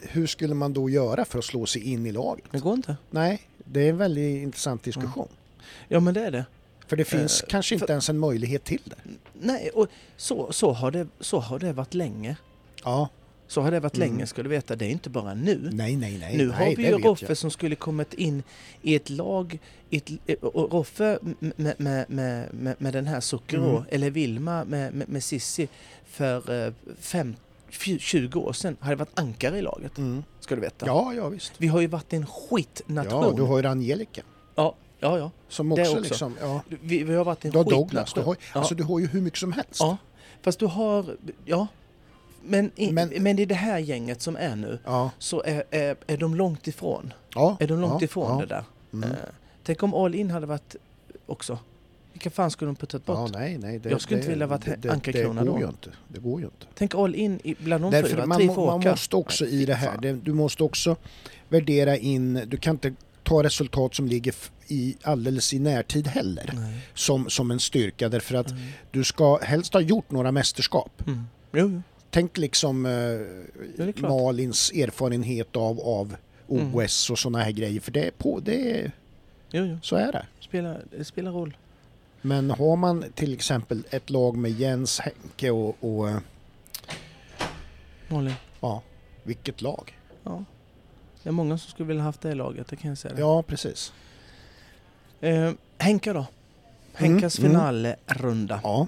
hur skulle man då göra för att slå sig in i laget? Det går inte. Nej, det är en väldigt intressant diskussion. Ja men det är det. För det finns Eh, kanske inte för- ens en möjlighet till det. Nej, och så, så, har det, så har det varit länge. Ja, Så har det varit Mm. länge ska du veta. Det är inte bara nu. Nej, nej, nej. nu nej, har vi ju Roffe jag. som skulle kommit in i ett lag. i Ett, eh, och Roffe med, med, med, med, med den här Zucchero, Mm. eller Vilma med, med, med Sissi för eh, fem, fj- 20 år sedan hade varit ankare i laget. Mm. Ska du veta. Ja, ja visst. Vi har ju varit en skitnation. Ja, du har ju Angelica. ja, ja, ja. Som Det också, också. liksom, ja. Vi, vi har varit en Du har skitnation. Douglas, du har, ja. alltså du har ju hur mycket som helst. ja, fast du har... Ja. Men, i, men, Men- i det här gänget som är nu Ja. så är, är, är de långt ifrån. ja. Är de långt ja, ifrån det där. Mm. Eh, tänk om All In hade varit också. Vilka fan skulle de puttat bort? Ja, nej, nej. Det, Jag skulle inte det- vilja varit det, ankarkrona då. ju inte. Det går ju inte. Tänk All In i- bland de Därför fyra. man, man åka. måste också i det här, du måste också värdera in, du kan inte ta resultat som ligger i alldeles i närtid heller Nej. som, som en styrka därför att Mm. du ska helst ha gjort några mästerskap. Mm. Jo, jo. Tänk liksom eh. Malins erfarenhet av, av Mm. OS och sådana här grejer för det är på, det är, jo, jo. så är det. Spelar, det spelar roll. Men har man till exempel ett lag med Jens, Henke och, och eh, Malin. ja, vilket lag? Ja. Det är många som skulle vilja haft det laget, det kan jag säga. Ja, precis. Eh, Henka då? Henkas Mm, mm. finalrunda. Ja,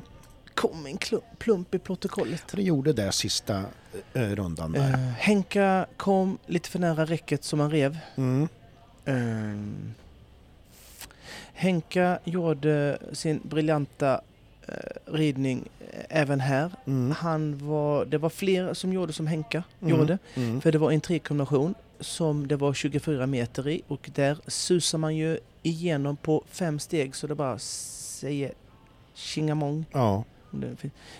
Kom en klump, plump i protokollet. det gjorde det sista eh, rundan Eh, där. Henka kom lite för nära räcket som han rev. Mm. Ehm, Henka gjorde sin briljanta eh, ridning eh, även här. Mm. Han var, det var fler som gjorde som Henka Mm. gjorde. Mm. För det var en trekombination som det var 24 meter i och där susar man ju igenom på fem steg så det bara säger tjingamong Ja,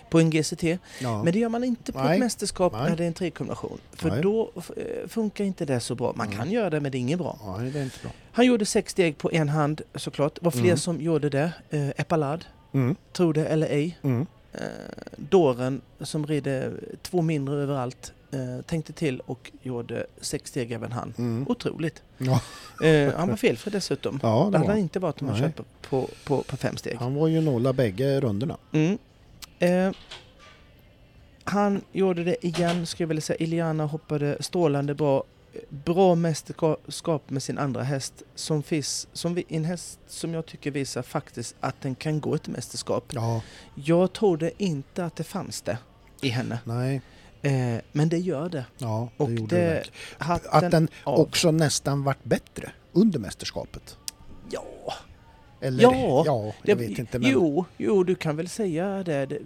på en GCT. ja. Men det gör man inte på Nej. ett mästerskap Nej. när det är en trekombination. För Nej. då eh, funkar inte det så bra. Man Mm. kan göra det men det är inget bra. ja, det är inte bra. Han gjorde sex steg på en hand såklart. Det var fler Mm. som gjorde det. Eh, Epalad, Mm. tro det eller ej. Mm. Eh, Dåren som rider två mindre överallt eh, tänkte till och gjorde sex steg även han. Mm. Otroligt. Ja. Eh, han var felfri dessutom. Ja, Det det hade han inte varit om han Nej. kört på, på, på, på fem steg. Han var ju nolla bägge rundorna. Mm. Eh, han gjorde det igen, skulle jag vilja säga. Iliana hoppade strålande bra. Bra mästerskap med sin andra häst. Som, finns, som vi, en häst som jag tycker visar faktiskt att den kan gå ett mästerskap. Ja, Jag trodde inte att det fanns det i henne. nej, Eh, men det gör det. ja, det Och gjorde det. det, Att den av. också nästan vart bättre under mästerskapet. Ja, Eller, Ja, ja jag vet inte. Men, Jo, jo, du kan väl säga det. det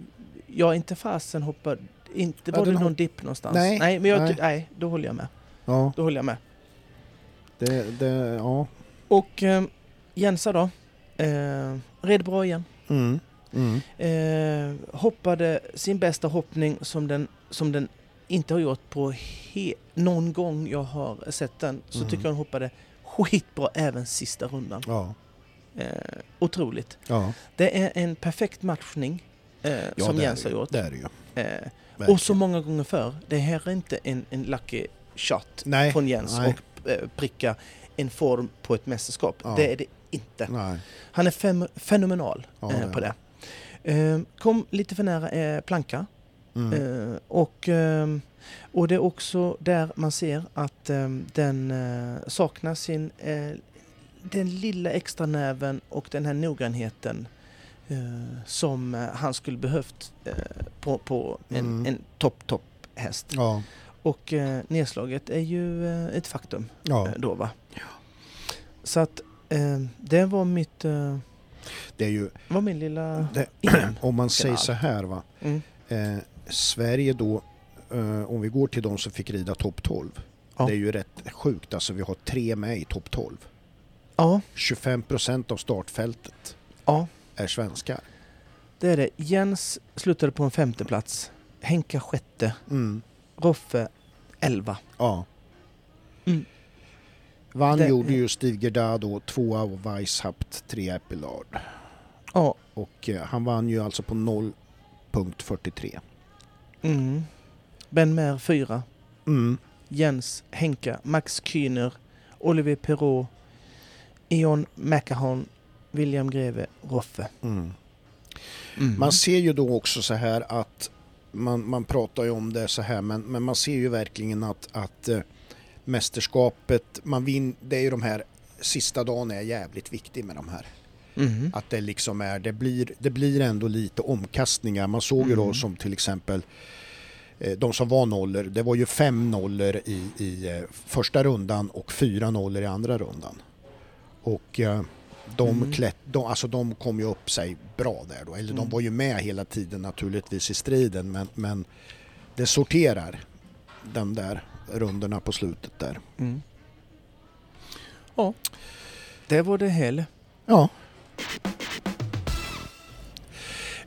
jag är inte fasen hoppade... Inte Ja, var det den någon hopp- dipp någonstans. Nej, nej, men jag, nej. nej, då håller jag med. ja, Då håller jag med. det, det, ja. Och eh, Jensa då. Eh, red bra igen. Mm. Mm. Eh, hoppade sin bästa hoppning som den, som den inte har gjort på he- någon gång jag har sett den. Så Mm. tycker jag hon hoppade skitbra även sista rundan. Ja, Eh, otroligt. ja. Det är en perfekt matchning eh, ja som Jens har gjort. Det är det ju. Eh, och så många gånger för. Det här är inte en, en lucky shot Nej, från Jens nej. och eh, pricka en form på ett mästerskap. Ja. Det är det inte. nej. Han är fem, fenomenal Ja, eh, det på det. han. Eh, kom lite för nära eh, planka. Mm. Och, ehm, och det är också där man ser att ehm, den saknar sin den lilla extra näven och den här noggrannheten eh, som eh, han skulle behövt eh, på, på en, Mm. en topp, topp häst. Ja, Och eh, nedslaget är ju eh, ett faktum ja. eh, då va. Så att det var mitt, Det är ju, var min lilla... det, om man säger så här va. Mm. Sverige då, om vi går till de som fick rida topp 12. Ja. Det är ju rätt sjukt, alltså vi har tre med i topp 12. Ja, 25 procent av startfältet ja. är svenskar. Det är det. Jens slutade på en femte plats. Henka sjätte. Mm. Roffe elva. Ja. Mm. Vann Det- gjorde ju Steve Gerdau då, tvåa av Weishapt, tre Epilard. Ja. Och eh, han vann ju alltså på 0.43. Mm. Ben Mer fyra. Mm. Jens, Henka, Max Kühner, Olivier Perrault, Ion Macahon, William Greve, Roffe. Mm. Mm. Man ser ju då också så här att man, man pratar ju om det så här men, men man ser ju verkligen att, att eh, mästerskapet, man vin, det är ju de här sista dagen är jävligt viktig med de här. Mhm. Att det liksom är, det blir, det blir ändå lite omkastningar. Man såg ju då Mm. som till exempel eh, de som var nollor, det var ju fem nollor i, i eh, första rundan och fyra nollor i andra rundan. Och eh, de, Mm. klätt, de, alltså de kom ju upp sig bra där då. Eller de Mm. var ju med hela tiden naturligtvis i striden men, men det sorterar de där rundorna på slutet där. Mm. Ja, det var det hela. Ja.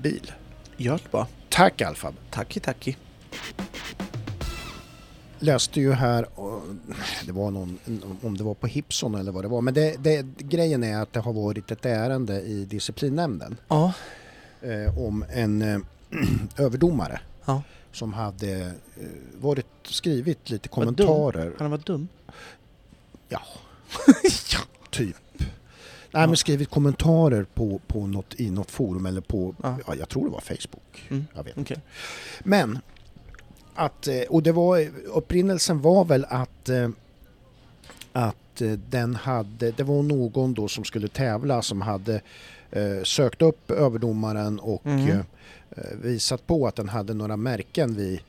bil. gör det bara. Tack Alfab. Tacki, tacki. Läste ju här, det var någon, om det var på Hipson eller vad det var. Men det, det, grejen är att det har varit ett ärende i disciplinnämnden. Ja, eh, om en eh, överdomare Ja. som hade eh, varit skrivit lite dum. kommentarer. han var dum. Ja, typ. Nej, men skrivit kommentarer på, på något, i något forum eller på, Ja. ja. jag tror det var Facebook. Mm. Jag vet Okej. Men att, eh, och det var, upprinnelsen var väl att, eh, att eh, den hade, det var någon då som skulle tävla som hade sökt upp överdomaren och eh, visat på att den hade några märken vid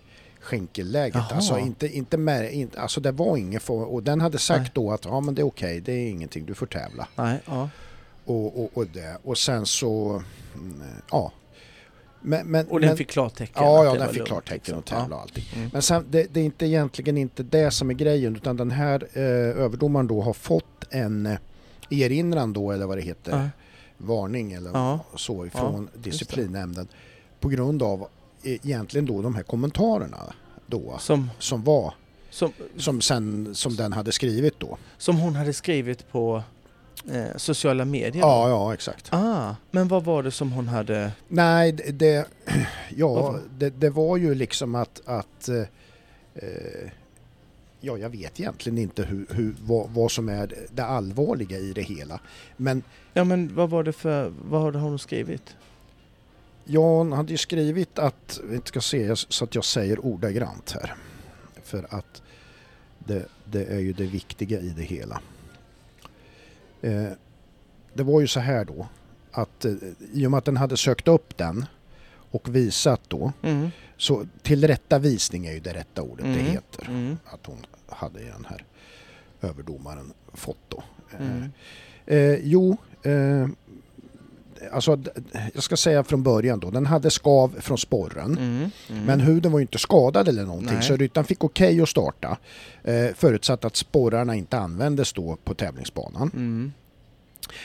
skänkelläget. Jaha. Alltså, inte, inte, mär, inte, alltså det var inget för, och den hade sagt Nej. då att ja men det är okej, det är ingenting, du får tävla. Nej, ja. Och, och, och, det. och sen så, mm, ja. Men, men, Och den men, fick klartecken? Ja, ja den fick lugnt, klartecken och liksom. tävla och allting. Ja. Mm. Men sen, det, det är inte egentligen inte det som är grejen utan den här eh, överdomaren då har fått en eh, erinran då eller vad det heter, Ja. varning eller Ja. så ifrån det. disciplinnämnden på grund av egentligen då de här kommentarerna då Som, som var som, som, sen, som den hade skrivit då. som hon hade skrivit på eh, sociala medier? Ja, ja exakt. Ah, men vad var det som hon hade... Nej, det, det, ja, det, det var ju liksom att, att eh, eh, ja, jag vet egentligen inte hur, hur, vad, vad som är det allvarliga i det hela. Men Ja men vad var det för... Vad hade hon skrivit? Jan hade ju skrivit att, vi ska se så att jag säger ordagrant här, för att det, det är ju det viktiga i det hela. Eh, det var ju så här då att eh, i och med att den hade sökt upp den och visat då, Mm. så tillrättavisning är ju det rätta ordet det Mm. heter. Mm. Att hon hade den här överdomaren fått då. Eh, Mm. Eh, jo, eh, alltså jag ska säga från början då, den hade skav från sporren. Mm. Mm. Men huden var ju inte skadad eller någonting Nej. så ryttaren fick okej att starta. Eh, förutsatt att sporrarna inte användes då på tävlingsbanan. Mm.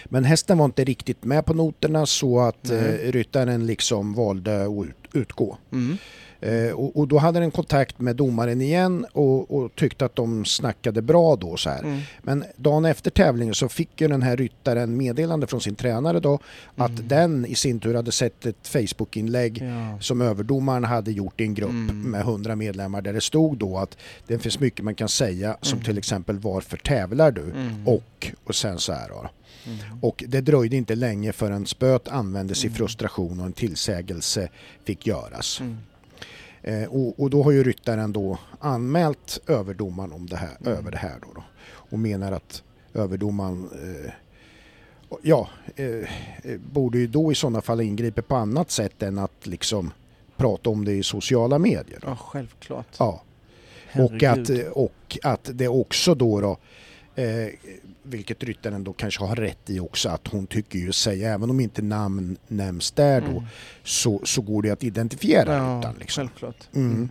Men hästen var inte riktigt med på noterna så att eh, Nej. ryttaren liksom valde att ut, utgå. Mm. Eh, och, och då hade den kontakt med domaren igen och, och tyckte att de snackade bra då så här. Mm. Men dagen efter tävlingen så fick ju den här ryttaren meddelande från sin tränare då att Mm. den i sin tur hade sett ett Facebook-inlägg Ja. som överdomaren hade gjort i en grupp Mm. med 100 medlemmar där det stod då att det finns mycket man kan säga som Mm. till exempel varför tävlar du? Mm. Och, och sen så här då. Mm. Och det dröjde inte länge förrän spöet användes i Mm. frustration och en tillsägelse fick göras. Mm. Eh, och, och då har ju ryttaren då anmält överdomaren om det här, Mm. över det här då, då och menar att överdomaren eh, ja, eh, eh, borde ju då i sådana fall ingripa på annat sätt än att liksom prata om det i sociala medier. Då. Ja, självklart. Ja. Och att, och att det också då, då eh, vilket ryttaren då kanske har rätt i också, att hon tycker ju sig, även om inte namn nämns där då, Mm. så, så går det att identifiera Ja, ryttaren. Liksom. självklart. Mm.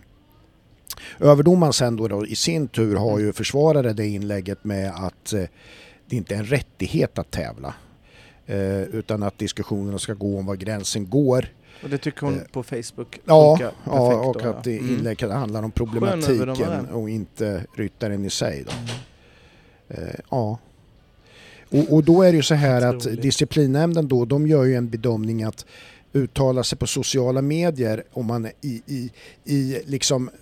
Överdomaren sen då, då i sin tur har ju försvarat det inlägget med att eh, det inte är en rättighet att tävla. Eh, utan att diskussionerna ska gå om var gränsen går. Och det tycker hon Eh, på Facebook Ja, funkar ja perfekt och då, att det Mm. inlägget handlar om problematiken och inte ryttaren i sig. Då. Mm. Eh, ja. Och, och då är det ju så här att disciplinnämnden då, de gör ju en bedömning att uttala sig på sociala medier om man i, i, i liksom eh,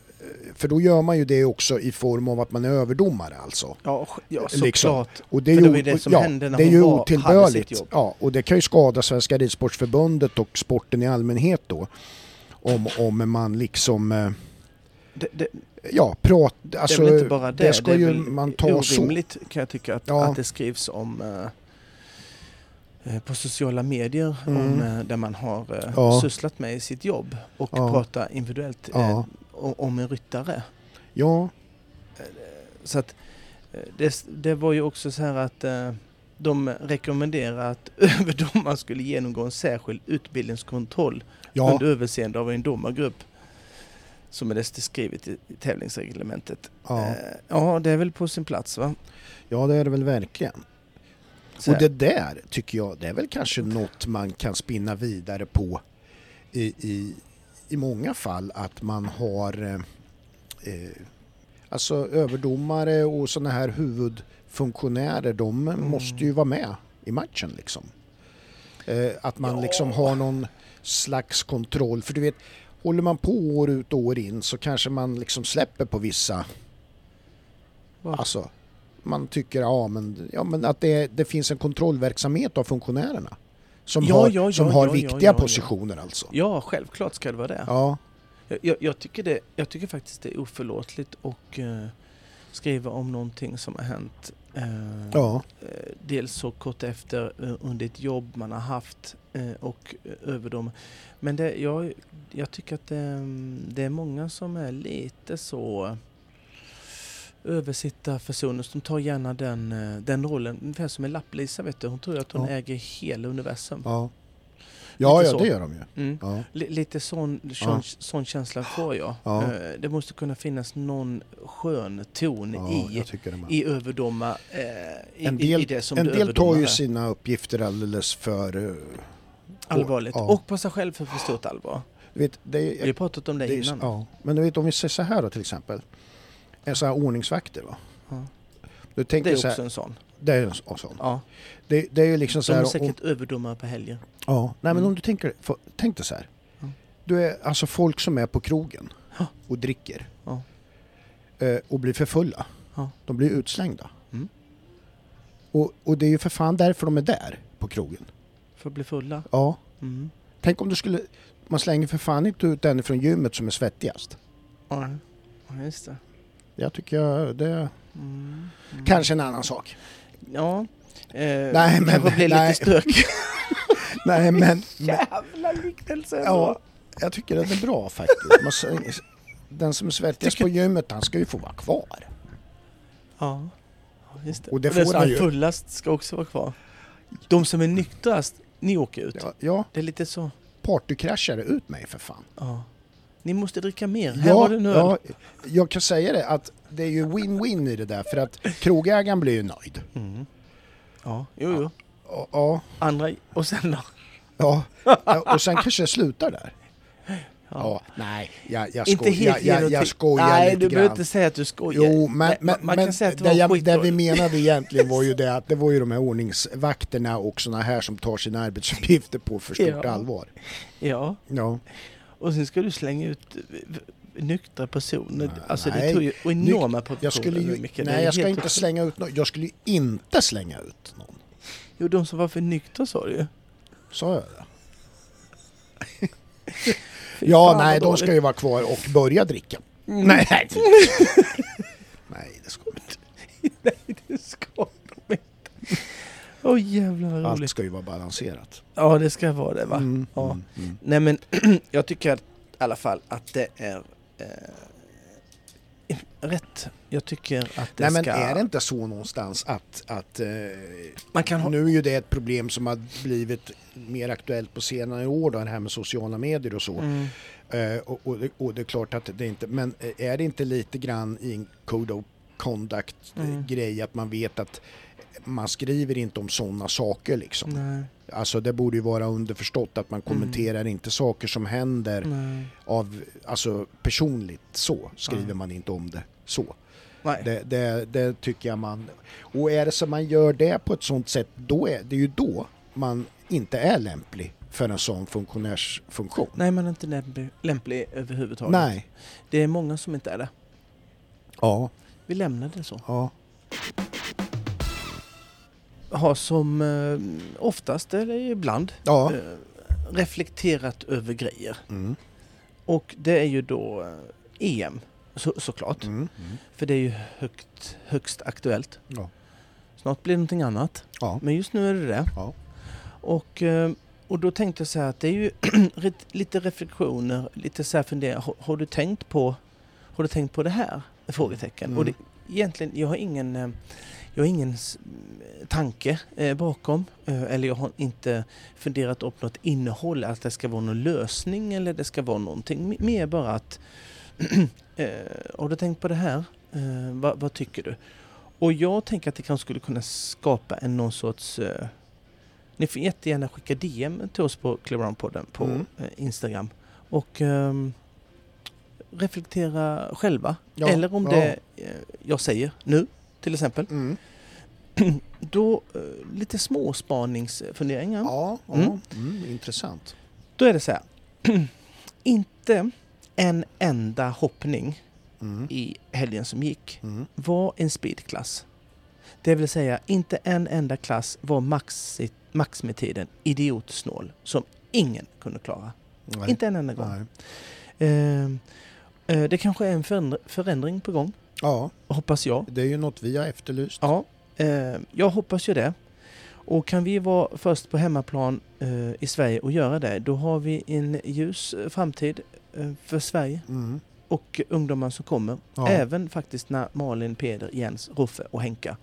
för då gör man ju det också i form av att man är överdomare alltså. Ja, ja Liksom. såklart. Och det är ju, det som ja, hände när det är ju var- otillbörligt. Ja, och det kan ju skada Svenska Ridsportförbundet och sporten i allmänhet då. Om, om man liksom, eh, Det, det, ja, prat, det alltså är väl inte bara det. det ska det ju man ta så. orimligt kan jag tycka att, Ja. att det skrivs om eh, eh, på sociala medier Mm. om, eh, där man har eh, Ja. sysslat med i sitt jobb och Ja. prata individuellt eh, Ja. o- om en ryttare. Ja, Så att eh, det, det var ju också så här att eh, de rekommenderar att överdomaren skulle genomgå en särskild utbildningskontroll ja, under överseende av en domargrupp. Som är det skrivet i, tävlingsreglementet. ja. Eh, ja, det är väl på sin plats va? ja, det är det väl verkligen. Och det där tycker jag, det är väl kanske något man kan spinna vidare på i, i, i många fall att man har eh, eh, alltså överdomare och sådana här huvudfunktionärer, de Mm. måste ju vara med i matchen liksom. Eh, att man Ja. liksom har någon slags kontroll, för du vet, håller man på år ut och år in så kanske man liksom släpper på vissa Va? Alltså, man tycker ja, men, ja, men att det, det finns en kontrollverksamhet av funktionärerna. Som Ja, har, ja, som ja, har viktiga positioner alltså. Ja, självklart ska det vara det. Ja, Jag, jag, jag, tycker det jag tycker faktiskt det är oförlåtligt att eh, skriva om någonting som har hänt. eh, ja, eh, dels så kort efter eh, under ett jobb man har haft och eh, över dem. Men det, jag, jag tycker att det, det är många som är lite så översittarpersoner som tar gärna den, eh, den rollen. Ungefär som en lapplisa vet du. Hon tror att hon Ja. äger hela universum. ja. Ja, Lite ja, så. det gör de ju. Mm. Ja, Li- Lite sån, sån, sån känsla får jag. Ja. Eh, Det måste kunna finnas någon skön ton i, i överdomar, eh, i, En del- i En del tar ju sina uppgifter alldeles för... allvarligt. Ja. Och på sig själv för för stort allvar. Du vet, det, Vi har pratat om det, det är, innan. ja. Men du vet om vi säger så här då till exempel. En sån här ordningsvakter va. Ja. Du Det tänker är så också här, en sån. det är en sån. Ja. Det, det är ju liksom så De är. Om, säkert överdomare på helger. ja, nej men Mm. om du tänker, för, tänk dig så här. Ja. Du är alltså folk som är på krogen och dricker. Eh, och blir för fulla. De blir utslängda. Mm. Och, och det är ju för fan därför de är där på krogen. För att bli fulla. Ja. Mm. Tänk om du skulle... Man slänger för fan inte ut den från gymmet som är svettigast. Ja, ja, just det. Jag tycker jag, det Mm. Mm. kanske en annan sak. Ja, Eh, Nej, men- kanske blir nej. lite stök. Nej men, Jävla liknelse ja, jag tycker den är bra faktiskt. Man, den som är svettigast Tycker- på gymmet, han ska ju få vara kvar. Ja, just det. Och det den får som är fullast ska också vara kvar. De som är nyktrast, ni åker ut. Ja, ja Det är lite så. partykraschare ut mig för fan. Ja. Ni måste dricka mer. Här var det en öl. ja, jag kan säga det att det är ju win-win i det där för att krogägaren blir ju nöjd. Mm. Ja, jo, jo. Ja, Andra, och sen då? ja, och sen kanske det slutar där. Ja. Nej, jag, jag, Inte helt jag, jag, jag skojar Nej, lite du behöver inte säga att du skojar. Jo, men, men, man, man men kan säga att det var jag, det vi menade egentligen var ju det att det var ju de här ordningsvakterna och såna här som tar sina arbetsuppgifter på för stort Ja. allvar. Ja, Ja. och sen ska du slänga ut eh, nyktra personer. Nej, Alltså det tog ju enorma Jag proportioner. skulle ju, nej, jag ska helt inte slänga ut någon. Jag skulle ju inte slänga ut någon. Jo, de som var för nyktra sa du ju. Sa jag det? Ja, nej, de ska ju vara kvar och börja dricka. Mm. Nej, nej, nej, det ska de inte. Nej, det ska de inte. Åh jävlar vad Allt roligt. ska ju vara balanserat. Ja, det ska vara det va? Mm, Ja. mm, mm. Nej men jag tycker att, i alla fall att det är eh, rätt. Jag tycker att det Nej, men ska... är det inte så någonstans att, att eh, Man kan ha... nu är ju det ett problem som har blivit mer aktuellt på senare år då, det här med sociala medier och så. Mm. Eh, och, och, det, och det är klart att det inte, men eh, är det inte lite grann i en code of conduct Mm. grej att man vet att man skriver inte om sådana saker liksom. Nej, Alltså det borde ju vara underförstått att man Mm. kommenterar inte saker som händer nej, av, alltså personligt så skriver Ja. man inte om det så. nej. Det, det, det tycker jag man, och är det så man gör det på ett sånt sätt då är det ju då man inte är lämplig för en sån funktionärsfunktion. nej man är inte lämplig, lämplig överhuvudtaget. Nej. Det är många som inte är det. Ja. Vi lämnar det så. Ja. Har som eh, oftast, eller ibland, Ja. eh, reflekterat över grejer. Mm. Och det är ju då eh, EM, så, såklart. Mm. Mm. För det är ju högt, högst aktuellt. Ja. Snart blir det någonting annat. Ja. Men just nu är det det. Och, eh, och då tänkte jag så här att det är ju lite reflektioner, lite så här funderingar. Har, har du tänkt på Har du tänkt på det här? Frågetecken. Mm. Och det, egentligen, jag har ingen eh, jag har ingen tanke eh, bakom. Eh, eller jag har inte funderat upp något innehåll, att det ska vara någon lösning eller det ska vara någonting. Mer bara att eh, har du tänkt på det här? Eh, vad, vad tycker du? Och jag tänker att det kanske skulle kunna skapa en någon sorts... Eh, ni får jättegärna skicka DM till oss på Cleveron-podden på Mm. eh, Instagram. Och ehm, reflektera själva. Ja, Eller om ja. det eh, jag säger nu, till exempel. Mm. Då eh, lite småspaningsfunderingar. Ja, ja. Mm. Mm. intressant. Då är det så här. Inte en enda hoppning Mm. i helgen som gick Mm. var en speedklass. Det vill säga, inte en enda klass var maxi- maximitiden idiotsnål som ingen kunde klara. Nej. Inte en enda gång. Ehm, eh, det kanske är en förändr- förändring på gång, Ja, hoppas jag. det är ju något vi har efterlyst. Ja, eh, jag hoppas ju det. Och kan vi vara först på hemmaplan eh, i Sverige och göra det, då har vi en ljus framtid eh, för Sverige Mm. och ungdomar som kommer. Ja. Även faktiskt när Malin, Peder, Jens, Roffe och Henka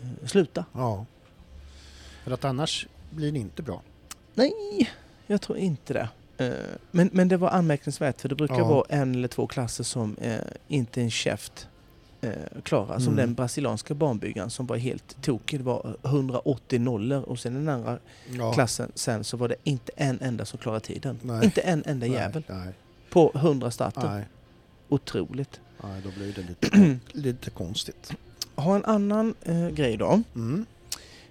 eh, slutar. ja. För att annars blir det inte bra. Nej, jag tror inte det. Eh, Men, men det var anmärkningsvärt för det brukar Ja. vara en eller två klasser som eh, inte en käft eh, klarar. Som Mm. den brasilianska barnbyggaren som var helt tokig. Det var 180 nollor och sen den andra Ja. klassen sen så var det inte en enda som klarade tiden. Nej. Inte en enda Nej, jävel Nej, på 100 starter. nej, Otroligt. nej, då blir det lite, lite konstigt. Ha en annan eh, grej då. Mm.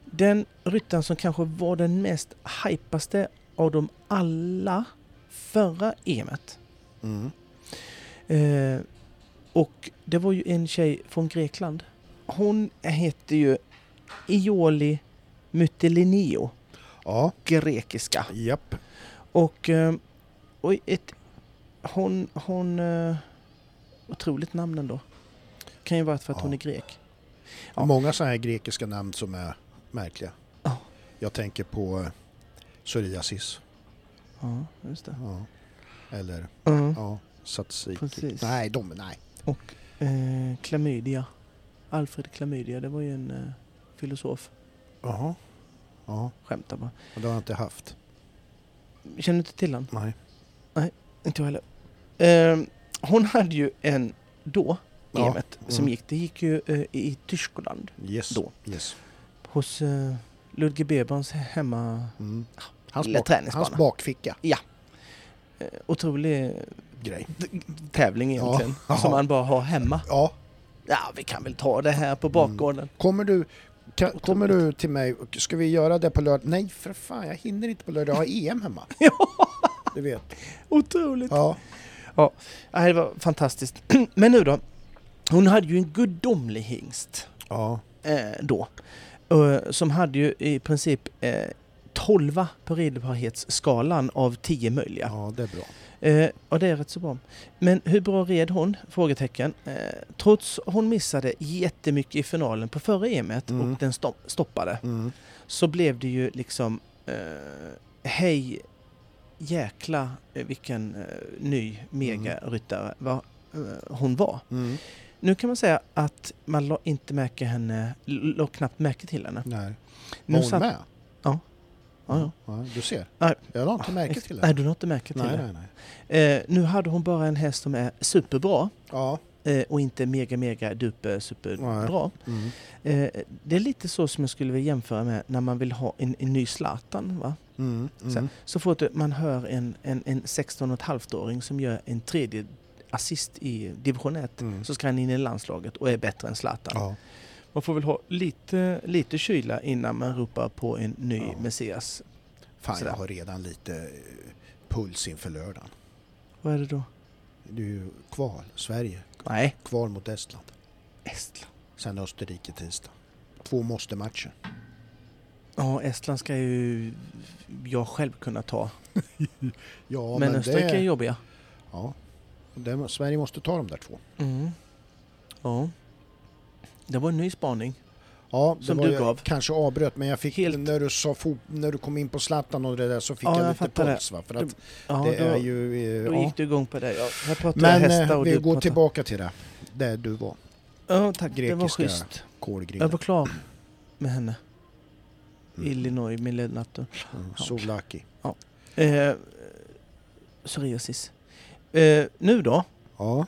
Den ryttaren som kanske var den mest hypaste av dem alla förra EMet. Mm. Eh, och det var ju en tjej från Grekland. Hon heter ju Ioli Mytelinio, Ja, grekiska. japp. Och, eh, och ett, hon, hon eh, otroligt namn ändå. Kan ju vara för att Ja. hon är grek. Ja. Många sådana här grekiska namn som är märkliga. Ja. Jag tänker på eh, psoriasis. Ja, just det. Ja. Eller Mm. ja, tzatziki. Precis. Nej, de, nej. Och eh, klamydia. Alfred klamydia, det var ju en eh, filosof. Jaha. Ja, Skämtar bara. och det har jag inte haft. Känner du inte till han? Nej. Inte jag heller. Eh, hon hade ju en då, Ja, EMet, som mm. gick. Det gick ju eh, i Tyskland. Yes. Då. Yes. Hos eh, Ludger Beberns hemma... Mm. Hans, bak, hans bakficka Eh, otrolig grej. tävling egentligen. ja. Som man bara har hemma. Ja, Ja, vi kan väl ta det här på bakgården. kommer du, kan, kommer du till mig och ska vi göra det på lördag? Nej för fan, jag hinner inte på lördag. Jag har EM hemma. Ja. Du vet. Otroligt. Ja. Ja, det var fantastiskt. Men nu då. Hon hade ju en gudomlig hingst Ja. eh, då. Eh, som hade ju i princip eh, 12 på ridbarhetsskalan av 10 möjliga. ja, det är bra. Eh, och det är rätt så bra. Men hur bra red hon? Frågetecken. Eh, trots hon missade jättemycket i finalen på förra EMet Mm. och den stopp, stoppade Mm. så blev det ju liksom eh, hej jäkla eh, vilken eh, ny megaryttare vad eh, hon var. Mm. Nu kan man säga att man la inte märke henne, la knappt märke till henne. Nej. Nu Var hon satt- med? Ja. Du ser. Nej. Jag la inte märke till Nej, det. du har inte märke till Nej, det. nej, nej. Eh, nu hade hon bara en häst som är superbra Ja. eh, och inte mega, mega duper superbra. Mm. Eh, det är lite så som jag skulle vilja jämföra med när man vill ha en, en ny Zlatan. Va? Mm. Så, Mm. så fort man hör en, en, en 16,5-åring som gör en tredje assist i division 1 Mm. så ska han in i landslaget och är bättre än Zlatan. Ja. Man får väl ha lite, lite kyla innan man ropar på en ny Ja. Messias. Fan, Sådär. jag har redan lite eh, puls inför lördagen. Vad är det då? Det är ju kval, Sverige. Nej, Kval mot Estland. Estland. Sen Österrike tisdag. Två måste-matcher. Ja, Estland ska ju jag själv kunna ta. Ja, men Österrike är det... jobbiga. Ja. Sverige måste ta de där två. Mm. Ja. Det var en ny spaning. Ja, det Som var du jag gav. kanske avbröt men jag fick Helt- när du sa när du kom in på Zlatan och det där så fick Ja, jag, jag lite puls va? För Du- att Ja, det då, är ju... eh, då ja. gick du igång på det. Ja, jag pratade Men hästar eh, och vi du går pratade... tillbaka till det. Där du var. Ja, tack. Det var Grekiska schysst. Jag Kolgrillen. var klar med henne. Mm. Illinois med Lenato. Mm. Souvlaki. Eh, psoriasis. Eh, nu då? Ja.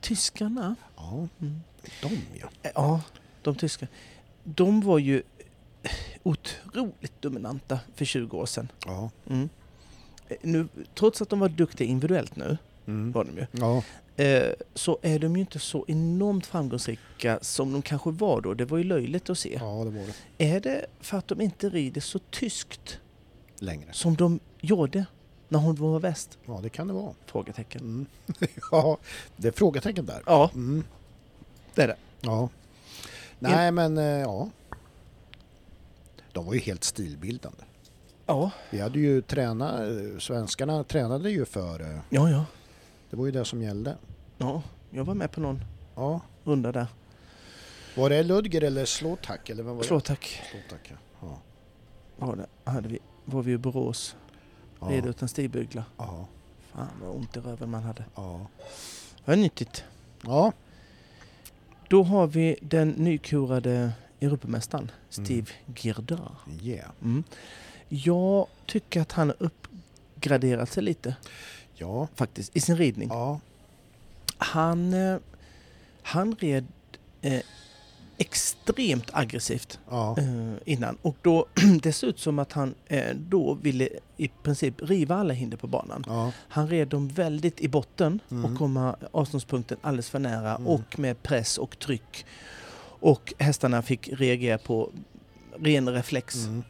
Tyskarna. Ja, Mm. De ja. Eh, Ja, de tyska. De var ju otroligt dominanta för 20 år sedan. Ja. Mm. Eh, Nu, trots att de var duktiga individuellt nu, Mm. var de ju, Ja. eh, så är de ju inte så enormt framgångsrika som de kanske var då. Det var ju löjligt att se. ja, det var det. Är det för att de inte rider så tyskt Längre. som de gjorde när hon var väst? Ja, det kan det vara. Frågetecken. Mm. ja, det är frågetecken där. Ja, Mm. Det är det. Ja. Nej, men eh, ja. De var ju helt stilbildande. Ja, Vi hade ju tränat, eh, svenskarna tränade ju för, eh, ja, ja. det var ju det som gällde. ja. Jag var med på någon Ja. runda där. Var det Ludger eller Slåtack? Eller vad var Slå det? tack. Slåtack, ja. ja. Var, det, hade vi, var vi i Borås. Ja. Red utan stigbyglar. Ja. Fan vad ont i röven man hade. Ja. Det var nyttigt. ja. Då har vi den nykurade Europamästaren Steve Girdar. Yeah. Mm. Jag tycker att han har uppgraderat sig lite Ja. faktiskt i sin ridning. Ja. Han, eh, han red eh, extremt aggressivt Ja. eh, innan och då det ser ut som att han eh, då ville i princip riva alla hinder på banan. Ja. Han red dem väldigt i botten Mm. och komma avståndspunkten alldeles för nära Mm. och med press och tryck. Och hästarna fick reagera på ren reflex. Mm.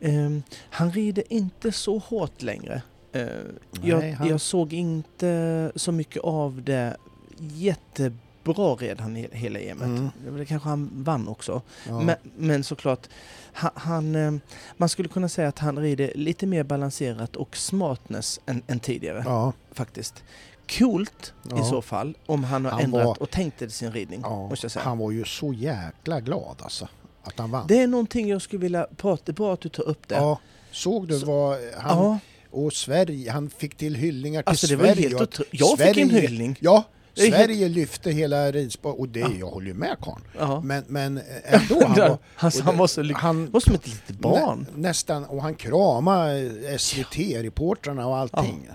Ehm, han rider inte så hårt längre. Uh, Nej, jag, han- jag såg inte så mycket av det. Jättebra red han he- hela EMet. Mm. Det kanske han vann också. Ja. Men, men såklart, han, eh, man skulle kunna säga att han rider lite mer balanserat och smartness än, än tidigare Ja. faktiskt. Coolt i Ja. så fall om han har Han ändrat var- och tänkt i sin ridning. Han var ju så jäkla glad alltså. att han vann. Det är någonting jag skulle vilja prata, det är bra att du tar upp det. Ja, såg du Så- vad han... Och Sverige, han fick till hyllningar till alltså det var Sverige. helt. Jag fick en Sverige- hyllning. Ja, Sverige lyfte hela ridsport och det, Ja. jag håller ju med karln. Ja. Men, men ändå, han var, och han var så lycklig. han var som ett litet barn. nä, nästan, och han kramade SVT-reportrarna och allting.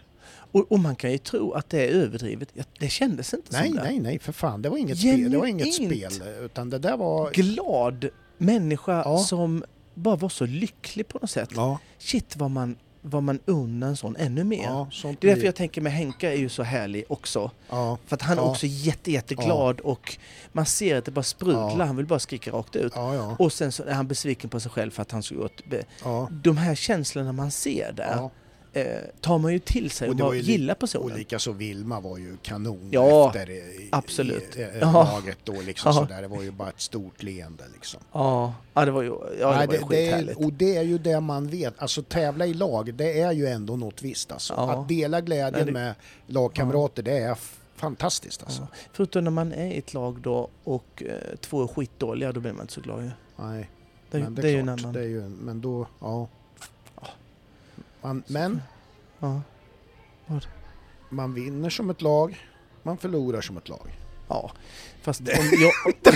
Och, och man kan ju tro att det är överdrivet. Ja, Det kändes inte Nej, som det. nej, nej, för fan. Det var inget spel, det var inget Genuint. spel. Utan det där var... Glad människa Ja. som bara var så lycklig på något sätt. Ja, Shit vad man, vad man unnar en sån ännu mer. ja, Det är därför jag tänker med Henka är ju så härlig också. Ja, För att han är Ja. också jätte, jätteglad och man ser att det bara sprudlar. Han vill bara skrika rakt ut. Och sen så är han besviken på sig själv för att han. Be- ja. de här känslorna man ser där. Eh, tar man ju till sig Och och, det gillar Och personen. likaså Vilma var ju kanon Ja, efter i, absolut. i, i, laget då liksom Ja. sådär. Det var ju bara ett stort leende liksom. Ja, ja, det var ju, ja, det Nej, var ju det, det skithärligt. är, och det är ju det man vet, alltså tävla i lag, det är ju ändå något visst alltså. Ja. Att dela glädjen Nej, det- med lagkamrater, det är fantastiskt alltså. Ja. Förutom när man är i ett lag då och eh, två är skitdåliga, då blir man inte så glad ju. Nej, Det, men det, det är är ju en annan... det är ju, men då, ja. Man, men Ja. man vinner som ett lag, man förlorar som ett lag. ja, fast om jag...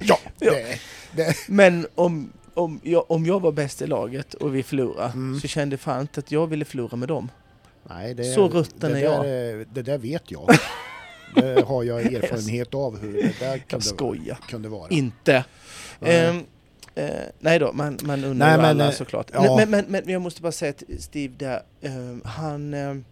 Ja, Ja. Det, det, Men om, om, jag, om jag var bäst i laget och vi förlorade Mm. så kände jag fan inte att jag ville förlora med dem. nej, det, Så rutten är är- Det där vet jag. det har jag erfarenhet av hur det där Jag kunde, kunde vara. Inte. Nej. Eh, nej då, man, man undrar Nej, men, alla eh, såklart. ja. Men, men, men jag måste bara säga till Steve där, ehm, han... ehm,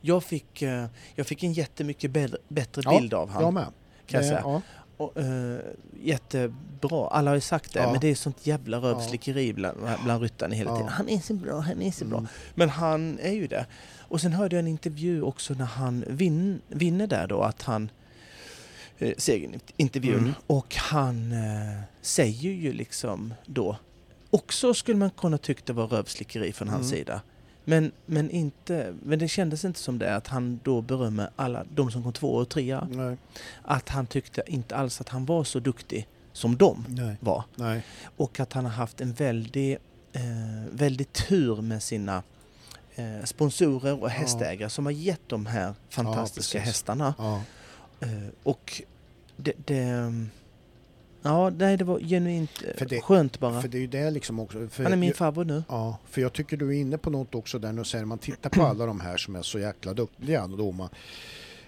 jag, fick, eh, jag fick en jättemycket bättre, bättre Ja, bild av jag han. med. Kan jag säga. ja. Och, eh, jättebra, alla har ju sagt det, men det är sånt jävla rövslickeri bland, bland ryttarna hela tiden. Han är så bra, han är så bra. Mm. Men han är ju det. Och sen hörde jag en intervju också när han vin, vinner där då, att han eh, segerintervjun Mm. och han eh, säger ju liksom då också skulle man kunna tycka det var rövslickeri från hans Mm. sida. Men, men, inte, men det kändes inte som det att han då berömmer alla de som kom två och trea. Nej, Att han tyckte inte alls att han var så duktig som de nej, var. nej. Och att han har haft en väldig, eh, väldig tur med sina eh, sponsorer och hästägare som har gett de här fantastiska precis. hästarna. Ja. Eh, och det, det... Ja, nej, det var genuint eh, För det- skönt bara. För det är ju det liksom också. För Han är min farbror nu. Ja, för jag tycker du är inne på något också där du säger man tittar på alla de här som är så jäkla duktiga. Då man,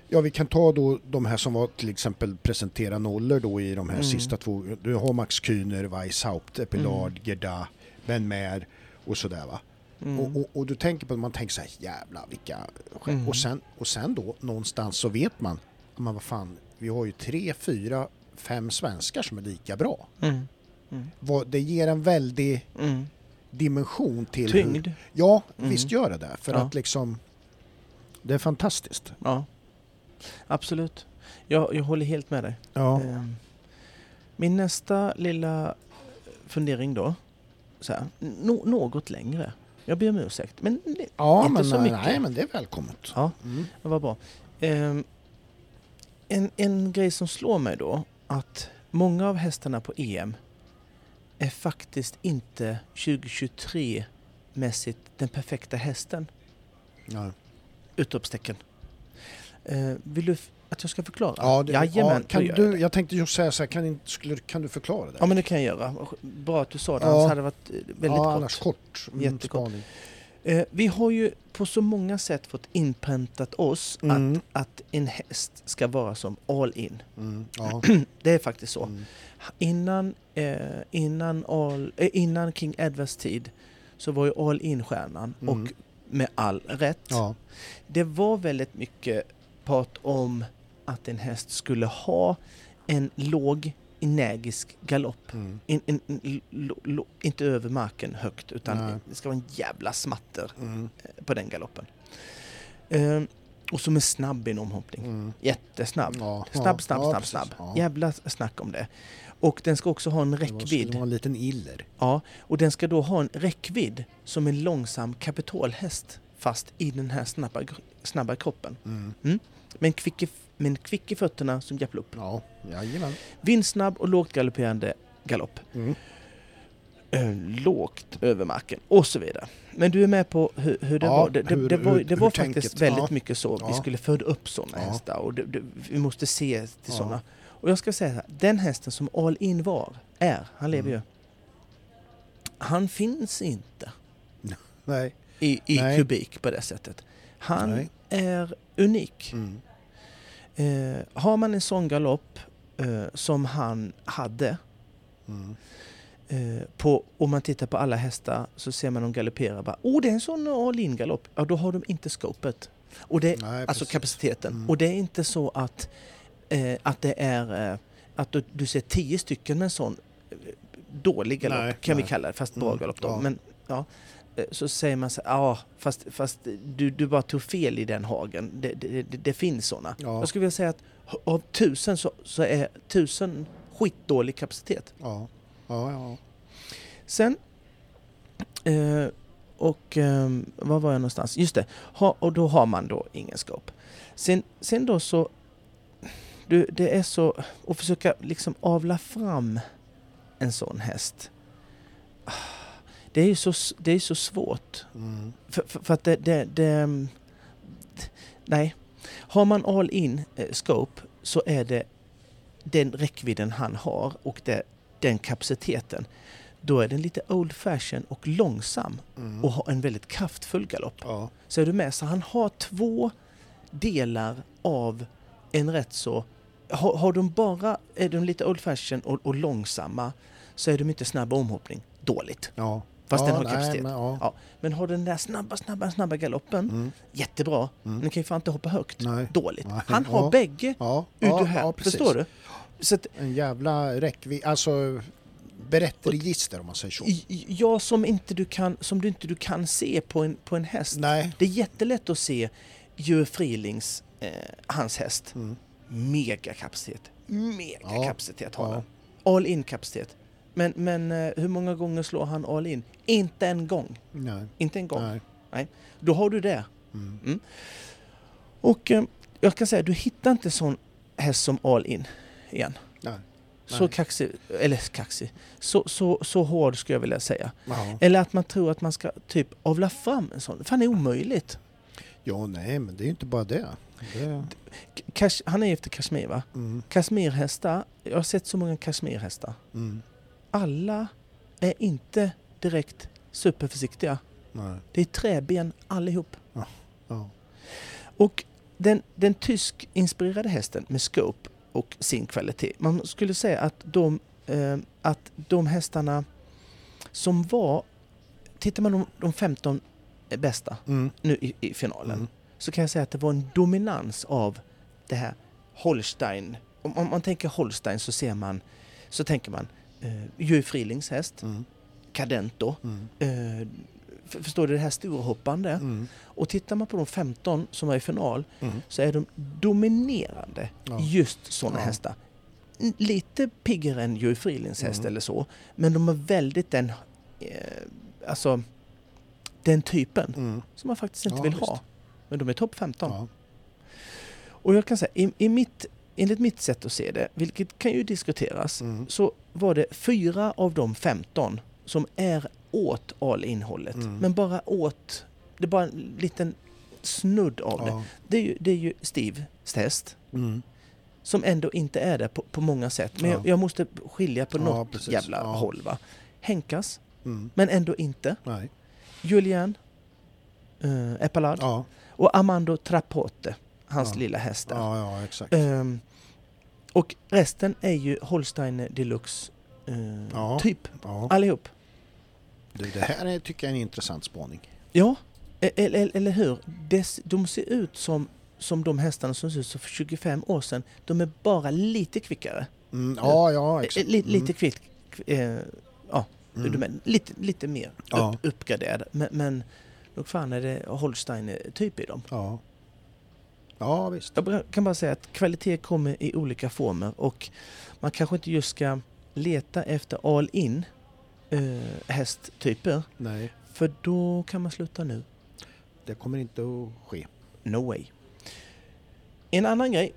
ja, vi kan ta då de här som var till exempel presentera nollor då i de här Mm. sista två. Du har Max Kühner, Weishaupt, Epilard, Mm. Gerda, Ben Mer och sådär va. Mm. Och, och, och du tänker på, man tänker så här, jävlar vilka. Mm. Och, sen, och sen då någonstans så vet man, men vad fan, vi har ju tre, fyra, fem svenskar som är lika bra. Mm. Mm. Vad- Det ger en väldig Mm. dimension till hur, Tyngd. Ja, Mm. visst gör det det. För Ja. att liksom... Det är fantastiskt. Ja, absolut. Jag, jag håller helt med dig. Ja. Ehm, Min nästa lilla fundering då, så här, nå- något längre. Jag ber om ursäkt, men Ja, inte men, så mycket. Nej, men det är välkommet. Ja. Mm. det var bra. Ehm, en, en grej som slår mig då, att många av hästarna på EM är faktiskt inte 2023-mässigt den perfekta hästen. Ja. Utropstecken. Ehm, vill du att jag ska förklara? Ja, det, Jajamän, ja, kan jag du, jag tänkte just säga så här, kan, skulle, kan du förklara det? Ja men det kan jag göra. Bra att du sa det, Ja. annars hade det varit eh, väldigt ja, kort. annars kort. Mm, Jättekort. spaning. Eh, vi har ju på så många sätt fått inpräntat oss Mm. att, att en häst ska vara som all in. Mm. Ja. Det är faktiskt så. Mm. Innan, eh, innan, all, eh, innan King Edwards tid så var ju all in stjärnan Mm. och med all rätt. Ja. Det var väldigt mycket prat om att en häst skulle ha en låg energisk galopp. Mm. In, in, in, lo, lo, inte över marken högt utan Nej. det ska vara en jävla smatter Mm. eh, på den galoppen. Ehm, och som är snabb i en omhoppning. Mm. Jättesnabb. Ja. Snabb, snabb, ja, snabb, snabb. Ja. Jävla snack om det. Och den ska också ha en Det var- räckvidd. en liten iller. Ja, och den ska då ha en räckvidd som en långsam kapitalhäst fast i den här snabba, snabba kroppen. Mm. men kvick i, men kvick i fötterna som Japp upp. Ja, jajamän. Vindsnabb och lågt galopperande galopp. Mm. Eh, lågt över marken och så vidare. Men du är med på hur, hur det Ja, var. Det, det, hur- det var, det var faktiskt tänket- väldigt ja. mycket så. Vi skulle föda upp sådana Ja. hästar och vi måste se till sådana. Och jag ska säga så här, den hästen som All In var, är, han lever Mm. ju. Han finns inte Nej. i, i Nej. kubik på det sättet. Han Nej. är unik. Mm. Eh, har man en sån galopp eh, som han hade Mm. Eh, på, om man tittar på alla hästar så ser man dem galoppera bara oh det är en sån all in galopp. Ja då har de inte scopet. Och det, Nej, alltså precis. kapaciteten. Mm. Och det är inte så att, eh, att det är eh, att du, du ser tio stycken med en sån eh, dålig galopp Nej, kan vi nej. kalla det, fast bra Mm, galopp då. ja. Men ja, så säger man så ja fast, fast du, du bara tog fel i den hagen. Det, det, det, det finns såna. Ja. Jag skulle vilja säga att av tusen så, så är tusen skitdålig kapacitet. Ja. Ja, ja. Sen, eh, och eh, var var jag någonstans? Just det, ha, och då har man då ingen scope. Sen, sen då så, du, det är så, att försöka liksom avla fram en sån häst. Ah, Det är ju så, det är så svårt. Mm. För, för, för att det, det, det... Nej. Har man all in eh, scope så är det den räckvidden han har och det, den kapaciteten. Då är den lite old fashion och långsam Mm. och har en väldigt kraftfull galopp. Ja. Så är du med? Så han har två delar av en rätt så... Har, har de bara, är de lite old fashion och, och långsamma så är de inte snabba omhoppning. Dåligt. ja. Fast ja, den har nej, kapacitet. Men, ja. Ja. Men har den där snabba, snabba, snabba galoppen, Mm. jättebra. Mm. Den kan ju fan inte hoppa högt. Nej. Dåligt. Nej. Han har Ja. bägge Ja, ut ja, ur här. ja. Förstår du? Att En jävla räckvidd, alltså berättregister om man säger så. jag som inte du kan, som du inte du kan se på en, på en häst. Nej. Det är jättelätt att se Joe Frilings, eh, hans häst. Mm. Megakapacitet. Megakapacitet har Ja. den. All in kapacitet. Men, men eh, hur många gånger slår han all in? Inte en gång. Nej. Inte en gång. Nej. Då har du det. Mm. Och eh, jag kan säga, du hittar inte sån häst som all in igen. Nej. Så Nej. kaxig, eller kaxig, så, så, så hård skulle jag vilja säga. Ja. Eller att man tror att man ska typ avla fram en sån. Fan, det är omöjligt. ja, nej, men det är ju inte bara det. det... Kash, han är efter Kashmir va? Mm. Kashmirhästar, jag har sett så många Kashmirhästar. Mm. Alla är inte direkt superförsiktiga. Nej. Det är träben allihop. Ja. Och den, den tysk-inspirerade hästen med scope och sin kvalitet. Man skulle säga att de, eh, att de hästarna som var... Tittar man de, de 15 bästa Mm. nu i, i finalen Mm. så kan jag säga att det var en dominans av det här Holstein. Om, om man tänker Holstein så ser man, så tänker man eh, Joe Frilings häst, Mm. Cadento. Mm. Eh, för, förstår du det här storhoppande? Mm. Och tittar man på de 15 som var i final Mm. så är de dominerande Ja. just sådana Ja. hästar. Lite piggare än Joey Frilins häst Mm. eller så. Men de har väldigt den, eh, alltså, den typen Mm. som man faktiskt inte Ja, vill visst. ha. Men de är topp 15. Ja. Och jag kan säga, i, i mitt, enligt mitt sätt att se det, vilket kan ju diskuteras, Mm. så var det fyra av de 15 som är åt all-innehållet. Mm. Men bara åt, det är bara en liten snudd av det. Ja. Det är ju, det är ju Steves häst. Mm. Som ändå inte är det på, på många sätt. Men Ja. jag, jag måste skilja på Ja, något precis. jävla Ja. håll. Va? Henkas, Mm. men ändå inte. Nej. Julian uh, Epalad Ja. och Amando Trapote, hans lilla häst där. Ja, ja, exakt. Ehm, och resten är ju Holstein Deluxe eh, Ja. typ, allihop. Du, det här är, tycker jag är en intressant spaning. Ja, e- eller, eller hur? Des, de ser ut som, som de hästarna som såg ut för 25 år sedan. De är bara lite kvickare. Mm. Ja, ja, Eh, exakt. Li, Mm. lite kvick, eh, ja, Mm. de är lite, lite mer Ja. upp, uppgraderade. Men, men nog fan är det Holstein-typ i dem. Ja. Ja, visst. Jag kan bara säga att kvalitet kommer i olika former och man kanske inte just ska leta efter all in eh, hästtyper. Nej, För då kan man sluta nu. det kommer inte att ske. No way. En annan grej.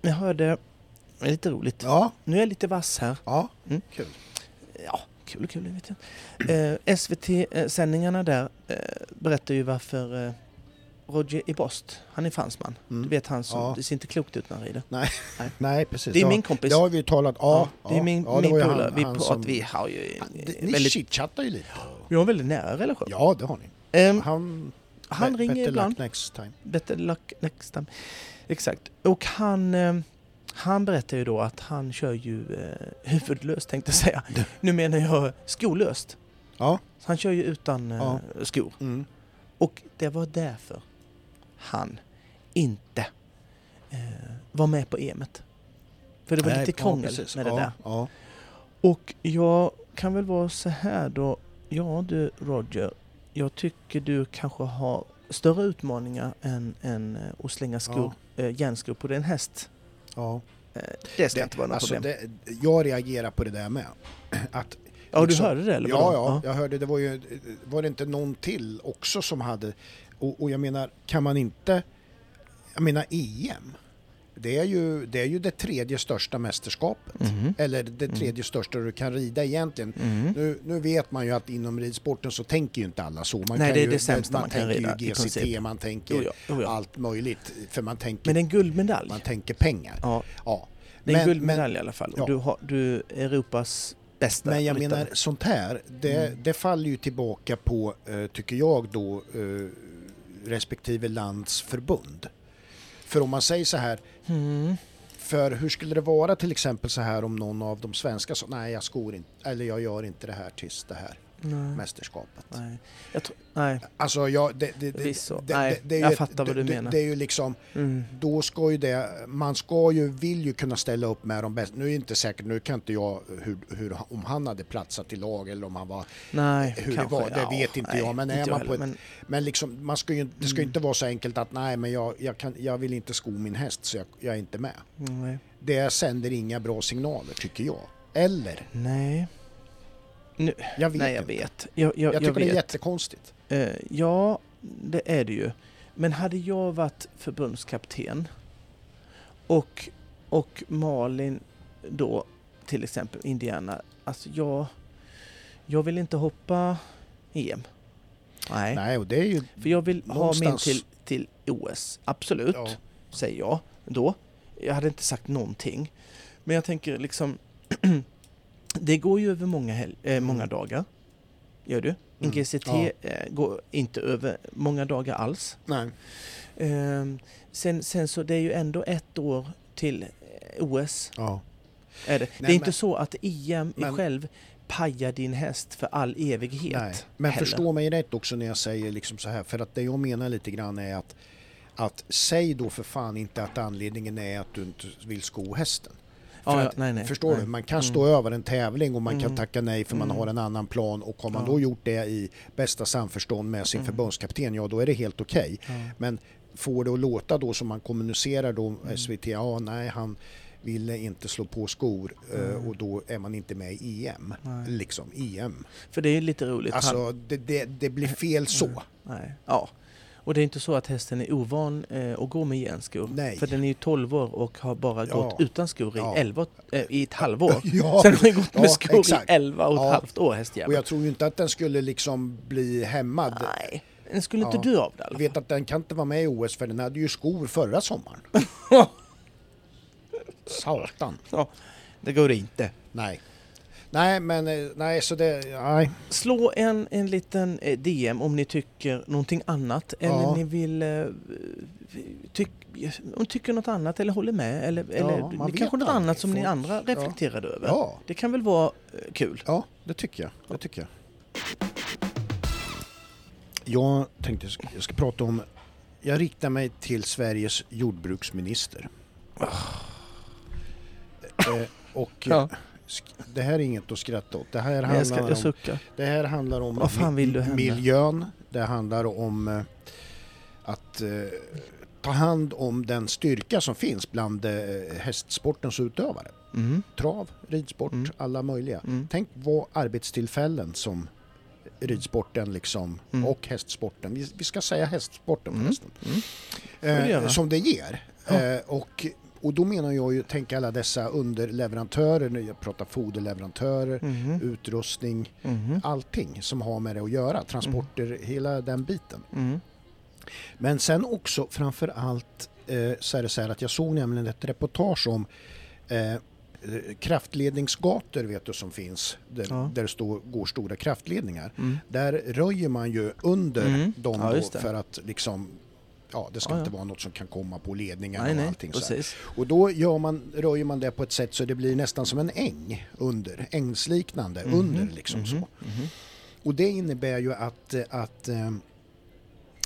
Jag hörde, det är lite roligt. Ja, Nu är jag lite vass här. ja, Mm. kul. Ja, kul kul, vet jag. Eh, SVT-sändningarna där eh, berättar ju varför eh, Roger Ibost, han är fransman. Mm. Du vet han som, Ja. det ser inte klokt ut när han rider. Nej, precis. Det är ja, min kompis. Det har vi ju talat Ja, ja, det är min, ja, min polare. Vi, som- vi har ju Det- Ni väldigt, chitchattar ju lite. vi har en väldigt nära relation. Ja, det har ni. Ehm, Han, han ringer better ibland. luck next time. Better luck next time. Exakt. Och han, eh, han berättar ju då att han kör ju eh, huvudlöst tänkte jag säga. Nu menar jag skolöst. Ja. Han kör ju utan eh, Ja. skor. Mm. Och det var därför han inte eh, var med på EMet. För det var Nej, lite ja, krångel precis. med det ja, där. Ja. Och jag kan väl vara så här då. Ja du Roger, jag tycker du kanske har större utmaningar än, än eh, att slänga skor, eh, järnskor på din häst. ja. Eh, det ska Det, inte vara något alltså, problem. det, jag reagerar på det där med. Att, ja, du liksom- hörde det eller ja, vadå? ja, jag hörde det var ju, var det inte någon till också som hade, och, och jag menar, kan man inte, jag menar EM, det är ju det, är ju det tredje största mästerskapet. Mhm. Eller det Mm. tredje största du kan rida egentligen. Mm. Nu, nu vet man ju att inom ridsporten så tänker ju inte alla så. Man Nej, kan det är ju, det sämsta man kan tänker rida, i ju GCT, princip. man tänker Jo, ja, jo, ja. allt möjligt. För man tänker, Men en guldmedalj. man tänker pengar. Ja, Ja. det är en Men- guldmedalj i alla fall. ja. Du, har, du är Europas bästa Men jag ryttare. menar sånt här, det, Mm. det faller ju tillbaka på, eh, tycker jag då, eh, respektive lands förbund. För om man säger så här, Mm. för hur skulle det vara till exempel så här om någon av de svenska sa nej jag skor inte, eller jag gör inte det här tills det här Nej. mästerskapet. Nej. Jag nej. Alltså jag, det, det, det, Visst så. det, Nej, det är ju jag ett- fattar vad du menar. Det är ju liksom, Mm. då ska ju det, man ska ju, vill ju kunna ställa upp med de bästa. Nu är det inte säkert, nu kan inte jag hur, hur, om han hade platsat i lag eller om han var Nej, hur kanske. det var, det Ja, vet inte nej, jag. Men är inte man jag på ett, heller, men liksom, man ska ju, det ska ju Mm. inte vara så enkelt att nej, men jag, jag, kan, jag vill inte sko min häst så jag, jag är inte med. men, nej. Det sänder inga bra signaler tycker jag. Eller? nej. Nu, Jag vet nej, jag inte. vet. Jag, jag, Jag jag, tycker det är vet. jättekonstigt. Eh, ja, det är det ju. Men hade jag varit förbundskapten och, och Malin då till exempel Indiana. Alltså jag, jag vill inte hoppa EM. Nej. Nej, och det är ju... För jag vill ha min Någonstans- till, till OS. Absolut, Ja, säger jag då. Jag hade inte sagt någonting. Men jag tänker liksom Det går ju över många, eh, många dagar. Gör du? Mm. GCT Ja. eh, går inte över många dagar alls. nej. Ehm, sen, sen så det är ju ändå ett år till eh, OS. Ja. Är det. det är Nej, inte men- så att EM men- själv pajar din häst för all evighet. Nej. Men heller. förstå mig rätt också när jag säger liksom så här. För att det jag menar lite grann är att, att säg då för fan inte att anledningen är att du inte vill sko hästen. För Ja, att, nej, nej, förstår nej. du? Man kan Mm. stå över en tävling och man kan Mm. tacka nej för man Mm. har en annan plan och har man Ja. då gjort det i bästa samförstånd med sin Mm. förbundskapten, ja då är det helt okej. Ja. Men får det att låta då som man kommunicerar då Mm. SVT, ja nej han ville inte slå på skor eh, Mm. och då är man inte med i EM. Nej. Liksom EM. För det är lite roligt. Alltså det, det, det blir fel så. Nej. Ja. Och det är inte så att hästen är ovan eh, att gå med järnskor. Nej. För den är ju 12 år och har bara Ja. gått utan skor i, Ja. 11, eh, i ett halvår. Ja, Sen har den gått med Ja, skor exakt. i 11 och ett Ja. halvt år och hästjäveln. jag tror ju inte att den skulle liksom bli hämmad. Nej, den skulle inte Ja. dö av det Jag vet att den kan inte vara med i OS för den hade ju skor förra sommaren. Satan. Det går inte. Nej. Nej men eh, nej så det, nej. Slå en, en liten eh, DM om ni tycker någonting annat eller Ja. ni vill eh, tyck, om tycker något annat eller håller med eller, eller man ni kanske något annat som ni andra reflekterade över. Ja, Det kan väl vara kul? ja det tycker jag. Det tycker jag. Jag tänkte jag ska prata om, jag riktar mig till Sveriges jordbruksminister. Eh, och Ja. Det här är inget att skratta åt. Det här Nej, jag, ska, handlar jag om. Det här handlar om hända? miljön. Det handlar om eh, att eh, ta hand om den styrka som finns bland eh, hästsportens utövare. Mm. Trav, ridsport, Mm. alla möjliga. Mm. Tänk vad arbetstillfällen som ridsporten liksom Mm. och hästsporten, vi, vi ska säga hästsporten Mm. förresten, Mm. eh, som det ger. Ja. Eh, och, och då menar jag ju, tänk alla dessa underleverantörer, nu jag pratar foderleverantörer, Mhm. utrustning, Mhm. allting som har med det att göra, transporter, hela den biten. Mm. Men sen också framför allt eh, så är det så här att jag såg nämligen ett reportage om eh, kraftledningsgator vet du som finns där, Ja. där det står, går stora kraftledningar. Mm. Där röjer man ju under Mm. dem Ja, för att liksom Ja, det ska Ja, ja. inte vara något som kan komma på ledningar Nej, och nej, allting så här. precis. Och då gör man, röjer man det på ett sätt så det blir nästan som en äng under, ängsliknande Mhm, under liksom mhm, så. mhm. Och det innebär ju att, att eh,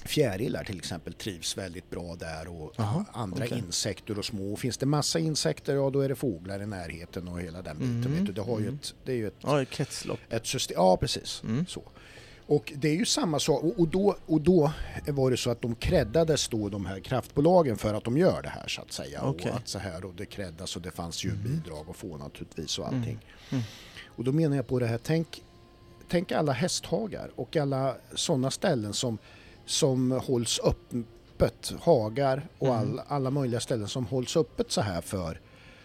fjärilar till exempel trivs väldigt bra där och Jaha, andra okej. insekter och små. Finns det massa insekter, ja då är det fåglar i närheten och hela den biten. Mhm, Vet du. Det, har ju mhm. ett, det är ju ett, Ja, ett kretslopp. ett system. Ja, precis. Mm. Så. Och det är ju samma sak. Och, då, och då var det så att de creddades då de här kraftbolagen för att de gör det här så att säga. Okej. Och att så här och det creddas och det fanns ju Mhm. bidrag att få naturligtvis och allting. Mm. Och då menar jag på det här, tänk, tänk alla hästhagar och alla sådana ställen som, som hålls öppet, hagar och Mm. all, alla möjliga ställen som hålls öppet så här för,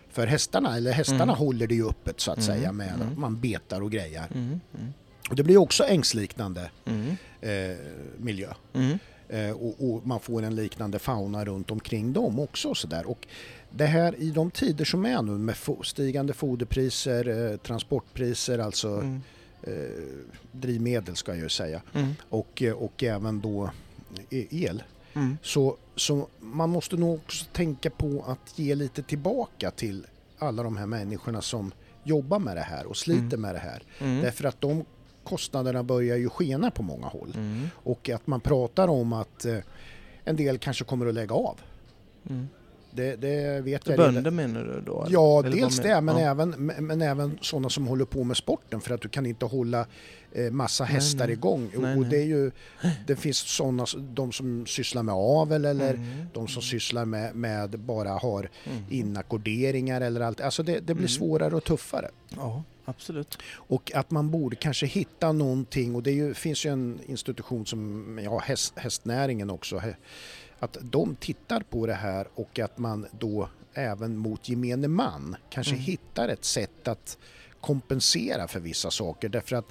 för hästarna, eller hästarna Mm. håller det ju öppet så att Mm. säga med Mm. att man betar och grejer. Det blir också ängsliknande Mm. eh, miljö. Mm. Eh, och, och man får en liknande fauna runt omkring dem också. Så där. Och det här i de tider som är nu med fo- stigande foderpriser, eh, transportpriser, alltså Mm. eh, drivmedel ska jag ju säga, Mm. och, eh, och även då e- el. Mm. Så, så man måste nog också tänka på att ge lite tillbaka till alla de här människorna som jobbar med det här och sliter Mm. med det här. Därför att de kostnaderna börjar ju skena på många håll. Mm. Och att man pratar om att eh, en del kanske kommer att lägga av. Mm. Det, det vet jag Bönder menar du då? eller? Ja, Eller dels det, men- ja. även, men, även sådana som håller på med sporten för att du kan inte hålla eh, massa Nej, hästar nej. igång. Nej, och det är ju, det finns sådana, de som sysslar med avel eller Mm. de som sysslar med, med bara har Mm. inackorderingar eller allt. Alltså det, det blir Mm. svårare och tuffare. Ja, absolut. Och att man borde kanske hitta någonting och det ju, finns ju en institution som, ja häst, hästnäringen också, att de tittar på det här och att man då även mot gemene man kanske Mm. hittar ett sätt att kompensera för vissa saker därför att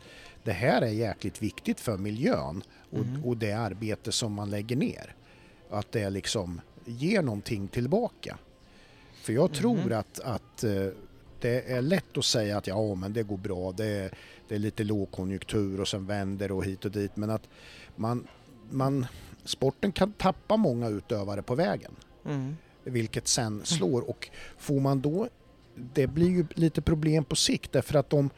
det här är jäkligt viktigt för miljön och, Mm. och det arbete som man lägger ner. Att det liksom ger någonting tillbaka. För jag tror Mhm. att, att eh, det är lätt att säga att ja men det går bra, det är, det är lite lågkonjunktur och sen vänder och hit och dit men att man, man, sporten kan tappa många utövare på vägen Mm. vilket sen slår och får man då, det blir ju lite problem på sikt därför att om,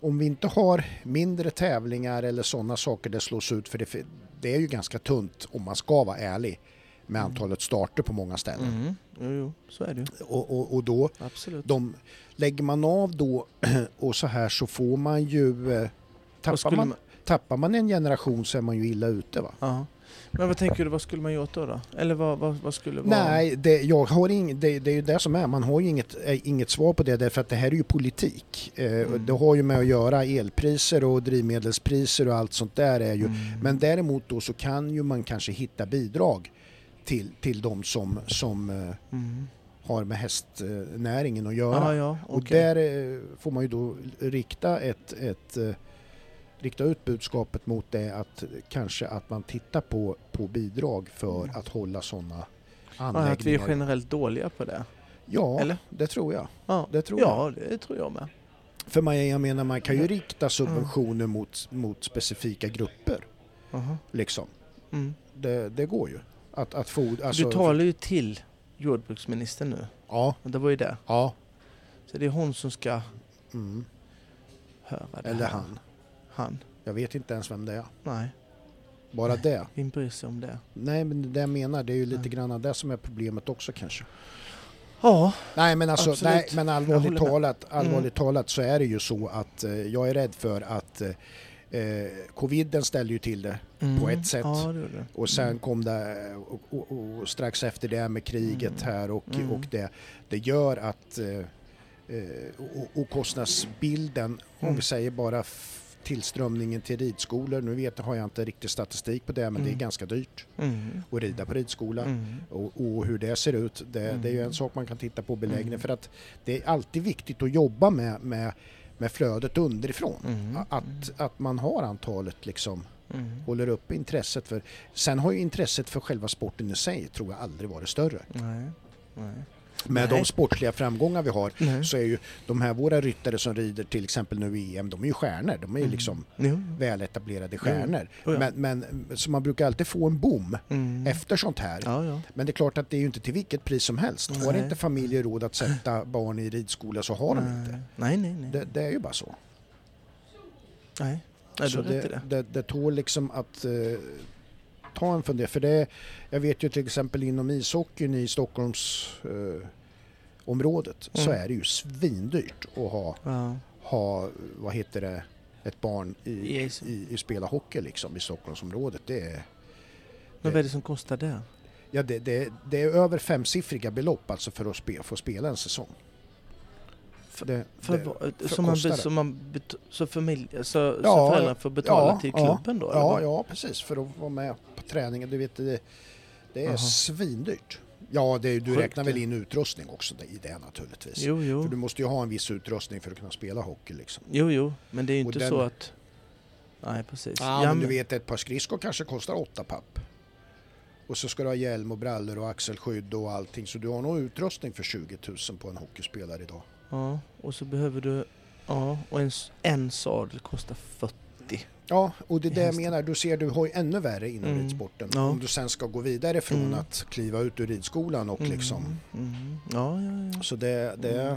om vi inte har mindre tävlingar eller sådana saker det slås ut för det, det är ju ganska tunt om man ska vara ärlig med Mm. antalet starter på många ställen. Mm. Jo, jo, så är det. Och, och, och då Absolut. de, lägger man av då och så här så får man ju... eh, Tappar man, man- tappar man en generation så är man ju illa ute va? Men vad tänker du, vad skulle man gjort då? då? Eller vad, vad, vad skulle vara... Nej, det, jag har ing, det, det är ju det som är. Man har ju inget, eh, inget svar på det därför att det här är ju politik. Eh, Mm. Det har ju med att göra elpriser och drivmedelspriser och allt sånt där är ju. Mm. Men däremot då så kan ju man kanske hitta bidrag till, till de som, som eh, Mm. har med hästnäringen att göra. Ja, ja, Och okej. där eh, får man ju då rikta ett, ett eh, rikta ut budskapet mot det att kanske att man tittar på, på bidrag för Mm. att hålla sådana Ja, att vi är anläggningar. generellt dåliga på det. Ja, Eller? det tror jag. Ja, Det tror jag. ja det tror jag med. För man, jag menar man kan ju rikta subventioner mot, mot specifika grupper. Aha. Liksom. Mm. Det, det går ju. Att, att få, alltså, du talar ju till jordbruksministern nu. Ja, Och det var ju det. ja. Så det är hon som ska Mm. höra det Eller här. han. Han. Jag vet inte ens vem det är. Nej, Bara det. vem bryr sig om det? Nej men det jag menar det är ju lite Nej. grann det som är problemet också kanske. Ja, Nej men alltså, Absolut. nej, men allvarligt talat, allvarligt Mm. talat så är det ju så att eh, jag är rädd för att eh, eh, coviden ställde ju till det på ett sätt. Mm. Ja, det det. Och sen Mm. kom det eh, och, och, och strax efter det med kriget Mm. här och, Mm. och det, det gör att eh, eh, och, och kostnadsbilden, om Mm. vi säger bara tillströmningen till ridskolor. Nu vet, har jag inte riktigt statistik på det men det är Mm. ganska dyrt Mm. att rida på ridskola. Mm. Och, hur det ser ut, det, det är ju en Mm. sak man kan titta på beläggning Mm. för att det är alltid viktigt att jobba med, med, med flödet underifrån. Mm. Att, att man har antalet liksom, Mm. håller uppe intresset för... Sen har ju intresset för själva sporten i sig tror jag aldrig varit större. Nej. Nej. Med Nej. de sportliga framgångar vi har Nej. så är ju de här våra ryttare som rider till exempel nu i EM, de är ju stjärnor. De är ju Mm. liksom Jo. väletablerade stjärnor. Ja. Men, men, så man brukar alltid få en boom Mm. efter sånt här. Ja, ja. Men det är klart att det är ju inte till vilket pris som helst. Har Nej. inte familjer råd att sätta barn i ridskola så har de inte. Nej, nej, nej. Det, det är ju bara så. nej. nej så har det, det. det, det tål liksom att eh, ta en fundering. För det, jag vet ju till exempel inom ishockeyn i Stockholms eh, området så Mm. är det ju svindyrt att ha, Ja. ha vad heter det, ett barn i, I- i, i spela hockey liksom i Stockholmsområdet. Det är, Men vad är det som kostar det? ja, det, det, det är över femsiffriga belopp alltså för att spe, få spela en säsong. För- det, För, så, man, så, man så, familj, så, så Ja, föräldrar får betala ja, till ja, klubben då? eller Ja, ja, precis. För att vara med träningen. Du vet, det, det är Jaha. svindyrt. Ja, det, du Sjukt räknar väl in utrustning också i det naturligtvis. Jo, För jo. du måste ju ha en viss utrustning för att kunna spela hockey liksom. jo, jo. Men det är ju inte den- så att... Nej, precis. Ja, men du vet ett par skridskor kanske kostar åtta papp. Och så ska du ha hjälm och brallor och axelskydd och allting. Så du har nog utrustning för 20 000 på en hockeyspelare idag. Ja, och så behöver du... Ja, och en, en sadel kostar 40. Ja, och det är det jag menar. Du ser, du har ju ännu värre inom Mm. ridsporten. Ja. Om du sen ska gå vidare från Mm. att kliva ut ur ridskolan och liksom Mm, mm. Ja, ja, ja. Så det, det, Mm.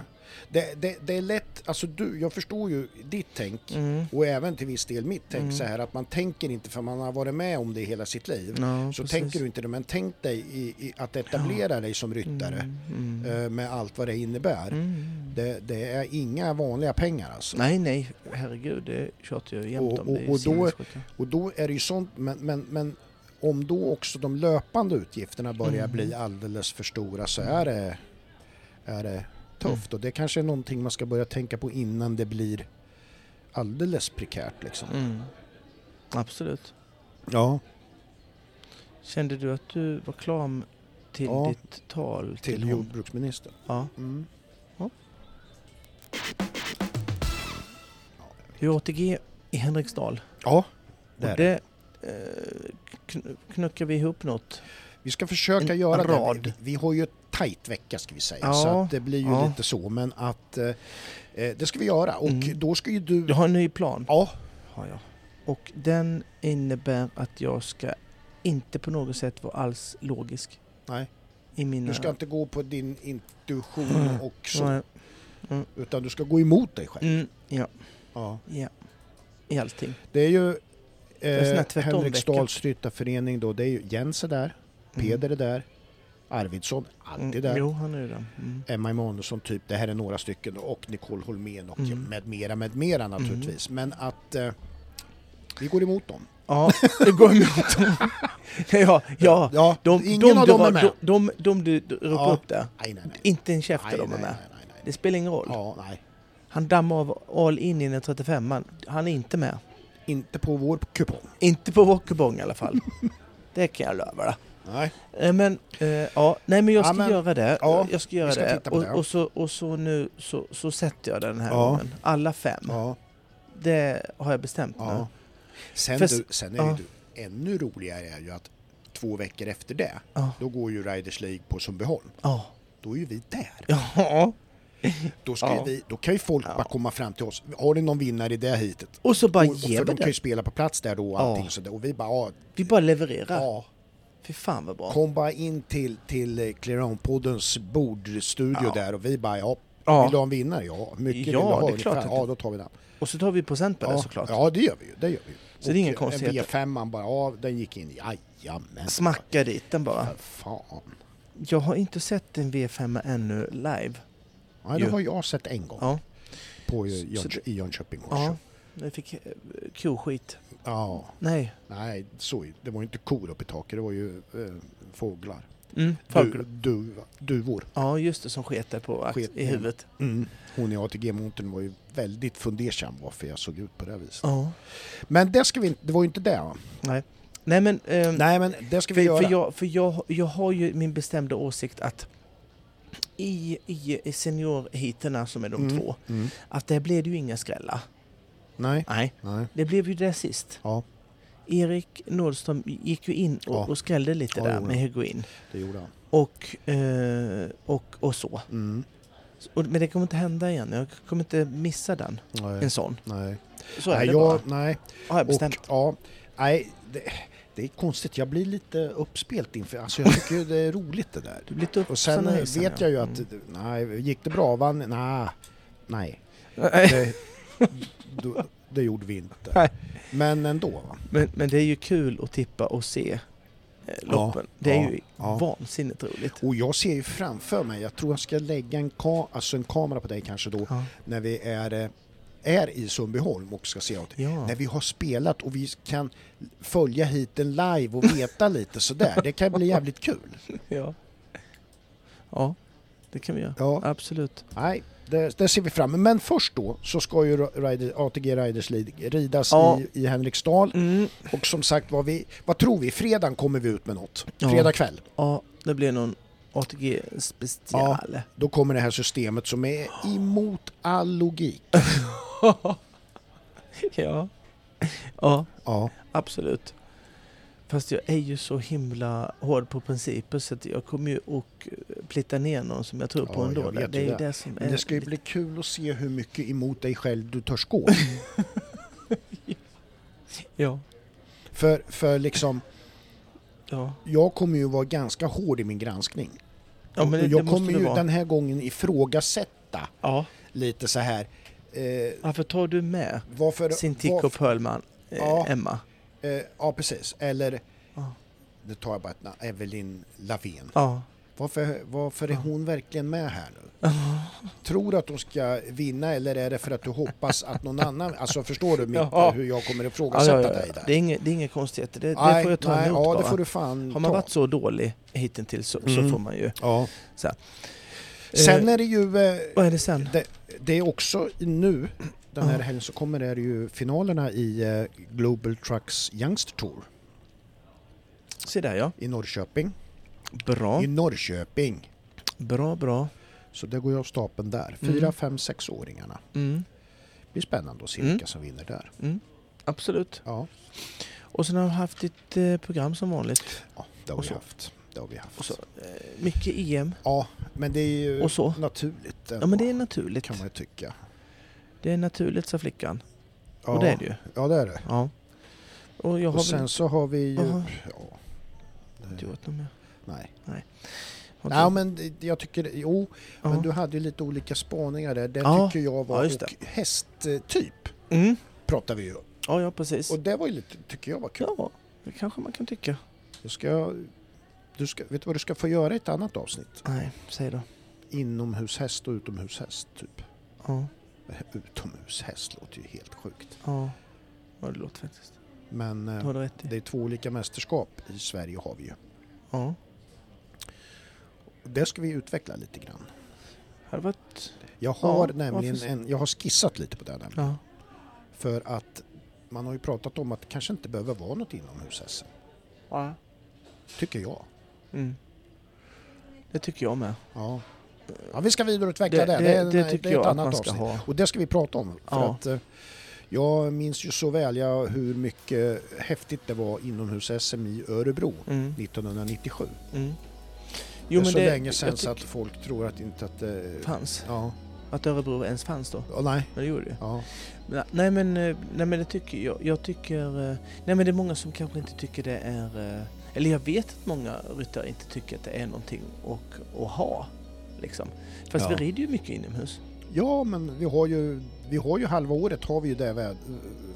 Det, det, det är lätt, alltså du, jag förstår ju ditt tänk Mm. och även till viss del mitt tänk Mm. så här att man tänker inte för man har varit med om det hela sitt liv. Ja, så precis. tänker du inte det, men tänk dig i, i att etablera dig som ryttare Mm, mm. eh, med allt vad det innebär. Mm. Det, det är inga vanliga pengar alltså. Nej, nej, herregud, det tjatar jag jämt om. och- och då-. Och då är det ju sånt, men, men, men om då också de löpande utgifterna börjar Mm. bli alldeles för stora så är det, är det tufft. Och det kanske är någonting man ska börja tänka på innan det blir alldeles prekärt liksom. Mm. Absolut. Ja, Kände du att du var klar till Ja, ditt tal till, till jordbruksministern. Ja. Mm. Du är ATG i Henriksdal. Ja, det Och är det. det eh, kn- knuckar vi ihop något. Vi ska försöka En göra rad. det. Vi, vi har ju ett tajt vecka ska vi säga, Ja, så att det blir ju ja. lite så. Men att eh, eh, det ska vi göra och Mm. då ska ju du... Du har en ny plan. Ja, Har jag. Och den innebär att jag ska inte på något sätt vara alls logisk. Nej. I mina... du ska inte gå på din intuition Mm. och så, Nej. utan du ska gå emot dig själv. Mm, ja, Ja. ja. I allting. Det är ju eh, Henriksdals ryttarförening då, det är ju Jens är där, Mm. Peder är där, Arvidsson, alltid Mm, där. Jo, han är där. Mm. Emma Emanuelsson, typ, det här är några stycken och Nicole Holmén och Mm. med mera, med mera naturligtvis. Men att eh, vi går emot dem. Ja, det går emot dem. ja, ja. ja De, ingen de, av dem är har- med. De, de, de du ropar Ja. upp där, Nej, nej, nej. inte en käft nej, är de är med. Det spelar ingen roll. Ja, nej. Han dammar av all in i den 35 man Han är inte med. Inte på vår kupong. Inte på vår kupong i alla fall. det kan jag lova dig. Nej. Eh, Men, eh, ja, nej men jag Ja, ska men- göra det. ja, jag ska göra ska det. och, det. och, så, och så nu så, så sätter jag den här Ja. gången. Alla fem. Ja, Det har jag bestämt nu. ja. Sen, För- du, sen är ja. det du, ännu roligare är ju att två veckor efter det, Ja. då går ju Riders League på Sundbyholm. Ja. Då är ju vi där. ja. Då, ska Ja. ju vi, då kan ju folk Ja. bara komma fram till oss. Har ni någon vinnare i det hitet? Och så bara och, och ger för vi de kan ju det. spela på plats där då och Ja. allting sådär. Och vi bara, ja, Vi bara levererar. ja. Fy fan vad bra. Kom bara in till, till eh, Clear On-poddens bordstudio Ja. där och vi bara, ja, Ja. vill du ha en vinnare? Ja, mycket Ja, vill du ha det är klart Ja, det- då tar vi den. Och så tar vi procent på det Ja, såklart. ja, det gör vi ju. Det gör vi ju. Så det är Och, eh, konstigheter. En V5 bara, ja, den gick in. Jajamän. Smacka dit den bara. För fan. Jag har inte sett en V5 ännu live. Ja, det har jag sett en gång Ja, på eh, i Jönköping ja. Jag fick eh, koskit. Ja, Nej, nej, så, det var ju inte kor uppe i taket, det var ju eh, fåglar. Mm, Du, du, duvor. Ja, just det, som sket dig på Sket i huvudet. Mm. Hon i ATG-montern var ju väldigt fundersam varför jag såg ut på det här viset. Ja. Men det, ska vi, det var ju inte det va? Nej. Nej men, ehm, Nej men det ska vi för, göra. för, jag, för jag, jag har ju min bestämda åsikt att i, i, i seniorheaterna som är de Mm, två, Mm. att där blev det ju inga skrällar. Nej. Nej, Nej. det blev ju det sist. Ja, Erik Nordström gick ju in och, Ja. och skrällde lite Ja, där med heroin. det gjorde han. Och, eh, och, och så. Mm. Och, men det kommer inte hända igen. Jag kommer inte missa den. Nej. En sån. Nej. Så är nej, det jag, bara. nej. Har jag Och, bestämt. ja, nej, det, det är konstigt. Jag blir lite uppspelt inför... Alltså jag tycker det är roligt det där. Du blir lite Och sen hejsan, vet ja. jag ju att, Mm. nej, gick det bra? Vann? Nej. Nej. Nej. Det, då, det gjorde vi inte. Nej. Men ändå. Va? Men, men det är ju kul att tippa och se eh, loppen. det är ja, ju ja. vansinnigt roligt. Och jag ser ju framför mig, jag tror jag ska lägga en, ka alltså en kamera på dig kanske då, Ja. när vi är, eh, är i Sundbyholm och ska se åt. Ja. När vi har spelat och vi kan följa hit en live och veta lite sådär. Det kan bli jävligt kul. ja. Ja, det kan vi göra. Ja, Absolut. nej, det, det ser vi fram emot. Men först då så ska ju Rider, ATG Riders League ridas Ja. i, i Henriksdal. Mm. Och som sagt, vad, vi, vad tror vi? Fredagen kommer vi ut med något. Ja. Fredag kväll. Ja, det blir någon ATG special. Då kommer det här systemet som är emot all logik. ja. ja, Ja, absolut. Fast jag är ju så himla hård på principer så att jag kommer ju att plitta ner någon som jag tror på Ja, ändå. det det. det som men det ska ju bli kul att se hur mycket emot dig själv du törs gå. Ja, För, för liksom, ja. jag kommer ju vara ganska hård i min granskning. ja men det, och jag kommer ju vara. den här gången ifrågasätta Ja. lite så här. Eh, Varför tar du med varför, Sintico var, Pöhlman, eh. Emma? Eh, ja, precis. Eller, Ja. det tar jag bara ett namn, Evelyn Lavén. Ja. Varför, varför är hon verkligen med här nu? Tror du att hon ska vinna eller är det för att du hoppas att någon annan... Alltså förstår du mitt, Ja. hur jag kommer ifrågasätta ja, ja, dig ja. där? Det är inga, det är inga konstigheter. Det, det Nej, får jag ta nej, emot Ja, bara. det får du fan Har man ta. varit så dålig hittills så, så Mm. får man ju... Ja. Så. Sen Eh, är det ju... Eh, Vad är det sen? det, det är också nu, den här Ja. helgen, så kommer det ju finalerna i eh, Global Trucks Youngster Tour Se där ja. i Norrköping. Bra, I Norrköping! bra, bra. Så det går ju av stapeln där. Mm. Fyra, fem, sexåringarna. Mm. Det blir spännande att se Mm. vilka som vinner där. Mm. Absolut. Ja, Och sen har vi haft ett eh, program som vanligt. ja det har vi haft. Det har vi haft. Och så, eh, mycket EM Ja, men det är ju och så. naturligt Ja ändå, men det är naturligt. kan man ju tycka. Det är naturligt sa flickan. Ja, Och det är det ju. Ja, det är det. Ja. Och jag har Och sen väl så har vi ju... Jaha. Ja, det, gjort något mer. nej. Nej, inte- men jag tycker... Jo, ja. men du hade ju lite olika spaningar där. Det Ja. tycker jag var... Ja, och hästtyp Mm. pratar vi ju. Ja, ja precis. Och det var ju lite, tycker jag var kul. Ja, det kanske man kan tycka. Du ska, du ska, vet du vad du ska få göra i ett annat avsnitt? Nej, säg då. Inomhushäst och utomhushäst, typ. Ja, Utomhushäst låter ju helt sjukt. ja. Ja, det låter faktiskt. Men Det eh, har det är två olika mästerskap i Sverige har vi ju. Ja. Det ska vi utveckla lite grann. Hade varit... Jag har Ja, nämligen varför- en, jag har skissat lite på det nämligen. Ja. För att man har ju pratat om att det kanske inte behöver vara något inomhus ja. Tycker jag. Mm. Det tycker jag med. Ja. Ja vi ska vidareutveckla Det, det. det, är- det, det är tycker ett jag att man ska avsnitt. ha. Och det ska vi prata om. För Ja. att, eh, jag minns ju så väl ja, hur mycket häftigt det var inomhus-SM i Örebro Mm. 1997. Mm. det är så det- länge sedan jag så att tycker folk tror att inte att det... fanns. Ja. Att Örebro ens fanns då. ja, nej. Men det gjorde det. Ja. Nej men, eh, nej men det tycker jag. Jag tycker... eh, Nej men det är många som kanske inte tycker det är... eh, Eller jag vet att många ryttare inte tycker att det är någonting att, att ha. Liksom. Fast Ja. vi rider ju mycket inomhus. ja, men vi har ju, vi har ju halva året har vi ju det väd,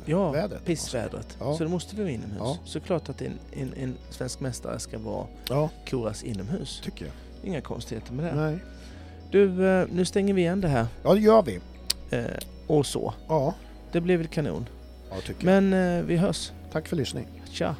Ja, vädret. pissvädret. Ja. Så då måste vi vara inomhus. Ja. Såklart att en, en, en svensk mästare ska vara Ja, koras inomhus. tycker jag. Inga konstigheter med det. Nej. Du, eh, nu stänger vi igen det här. Ja, det gör vi. Eh, och så. Ja, Det blir väl kanon. ja tycker jag. Men eh, vi hörs. Tack för lyssning. Tja!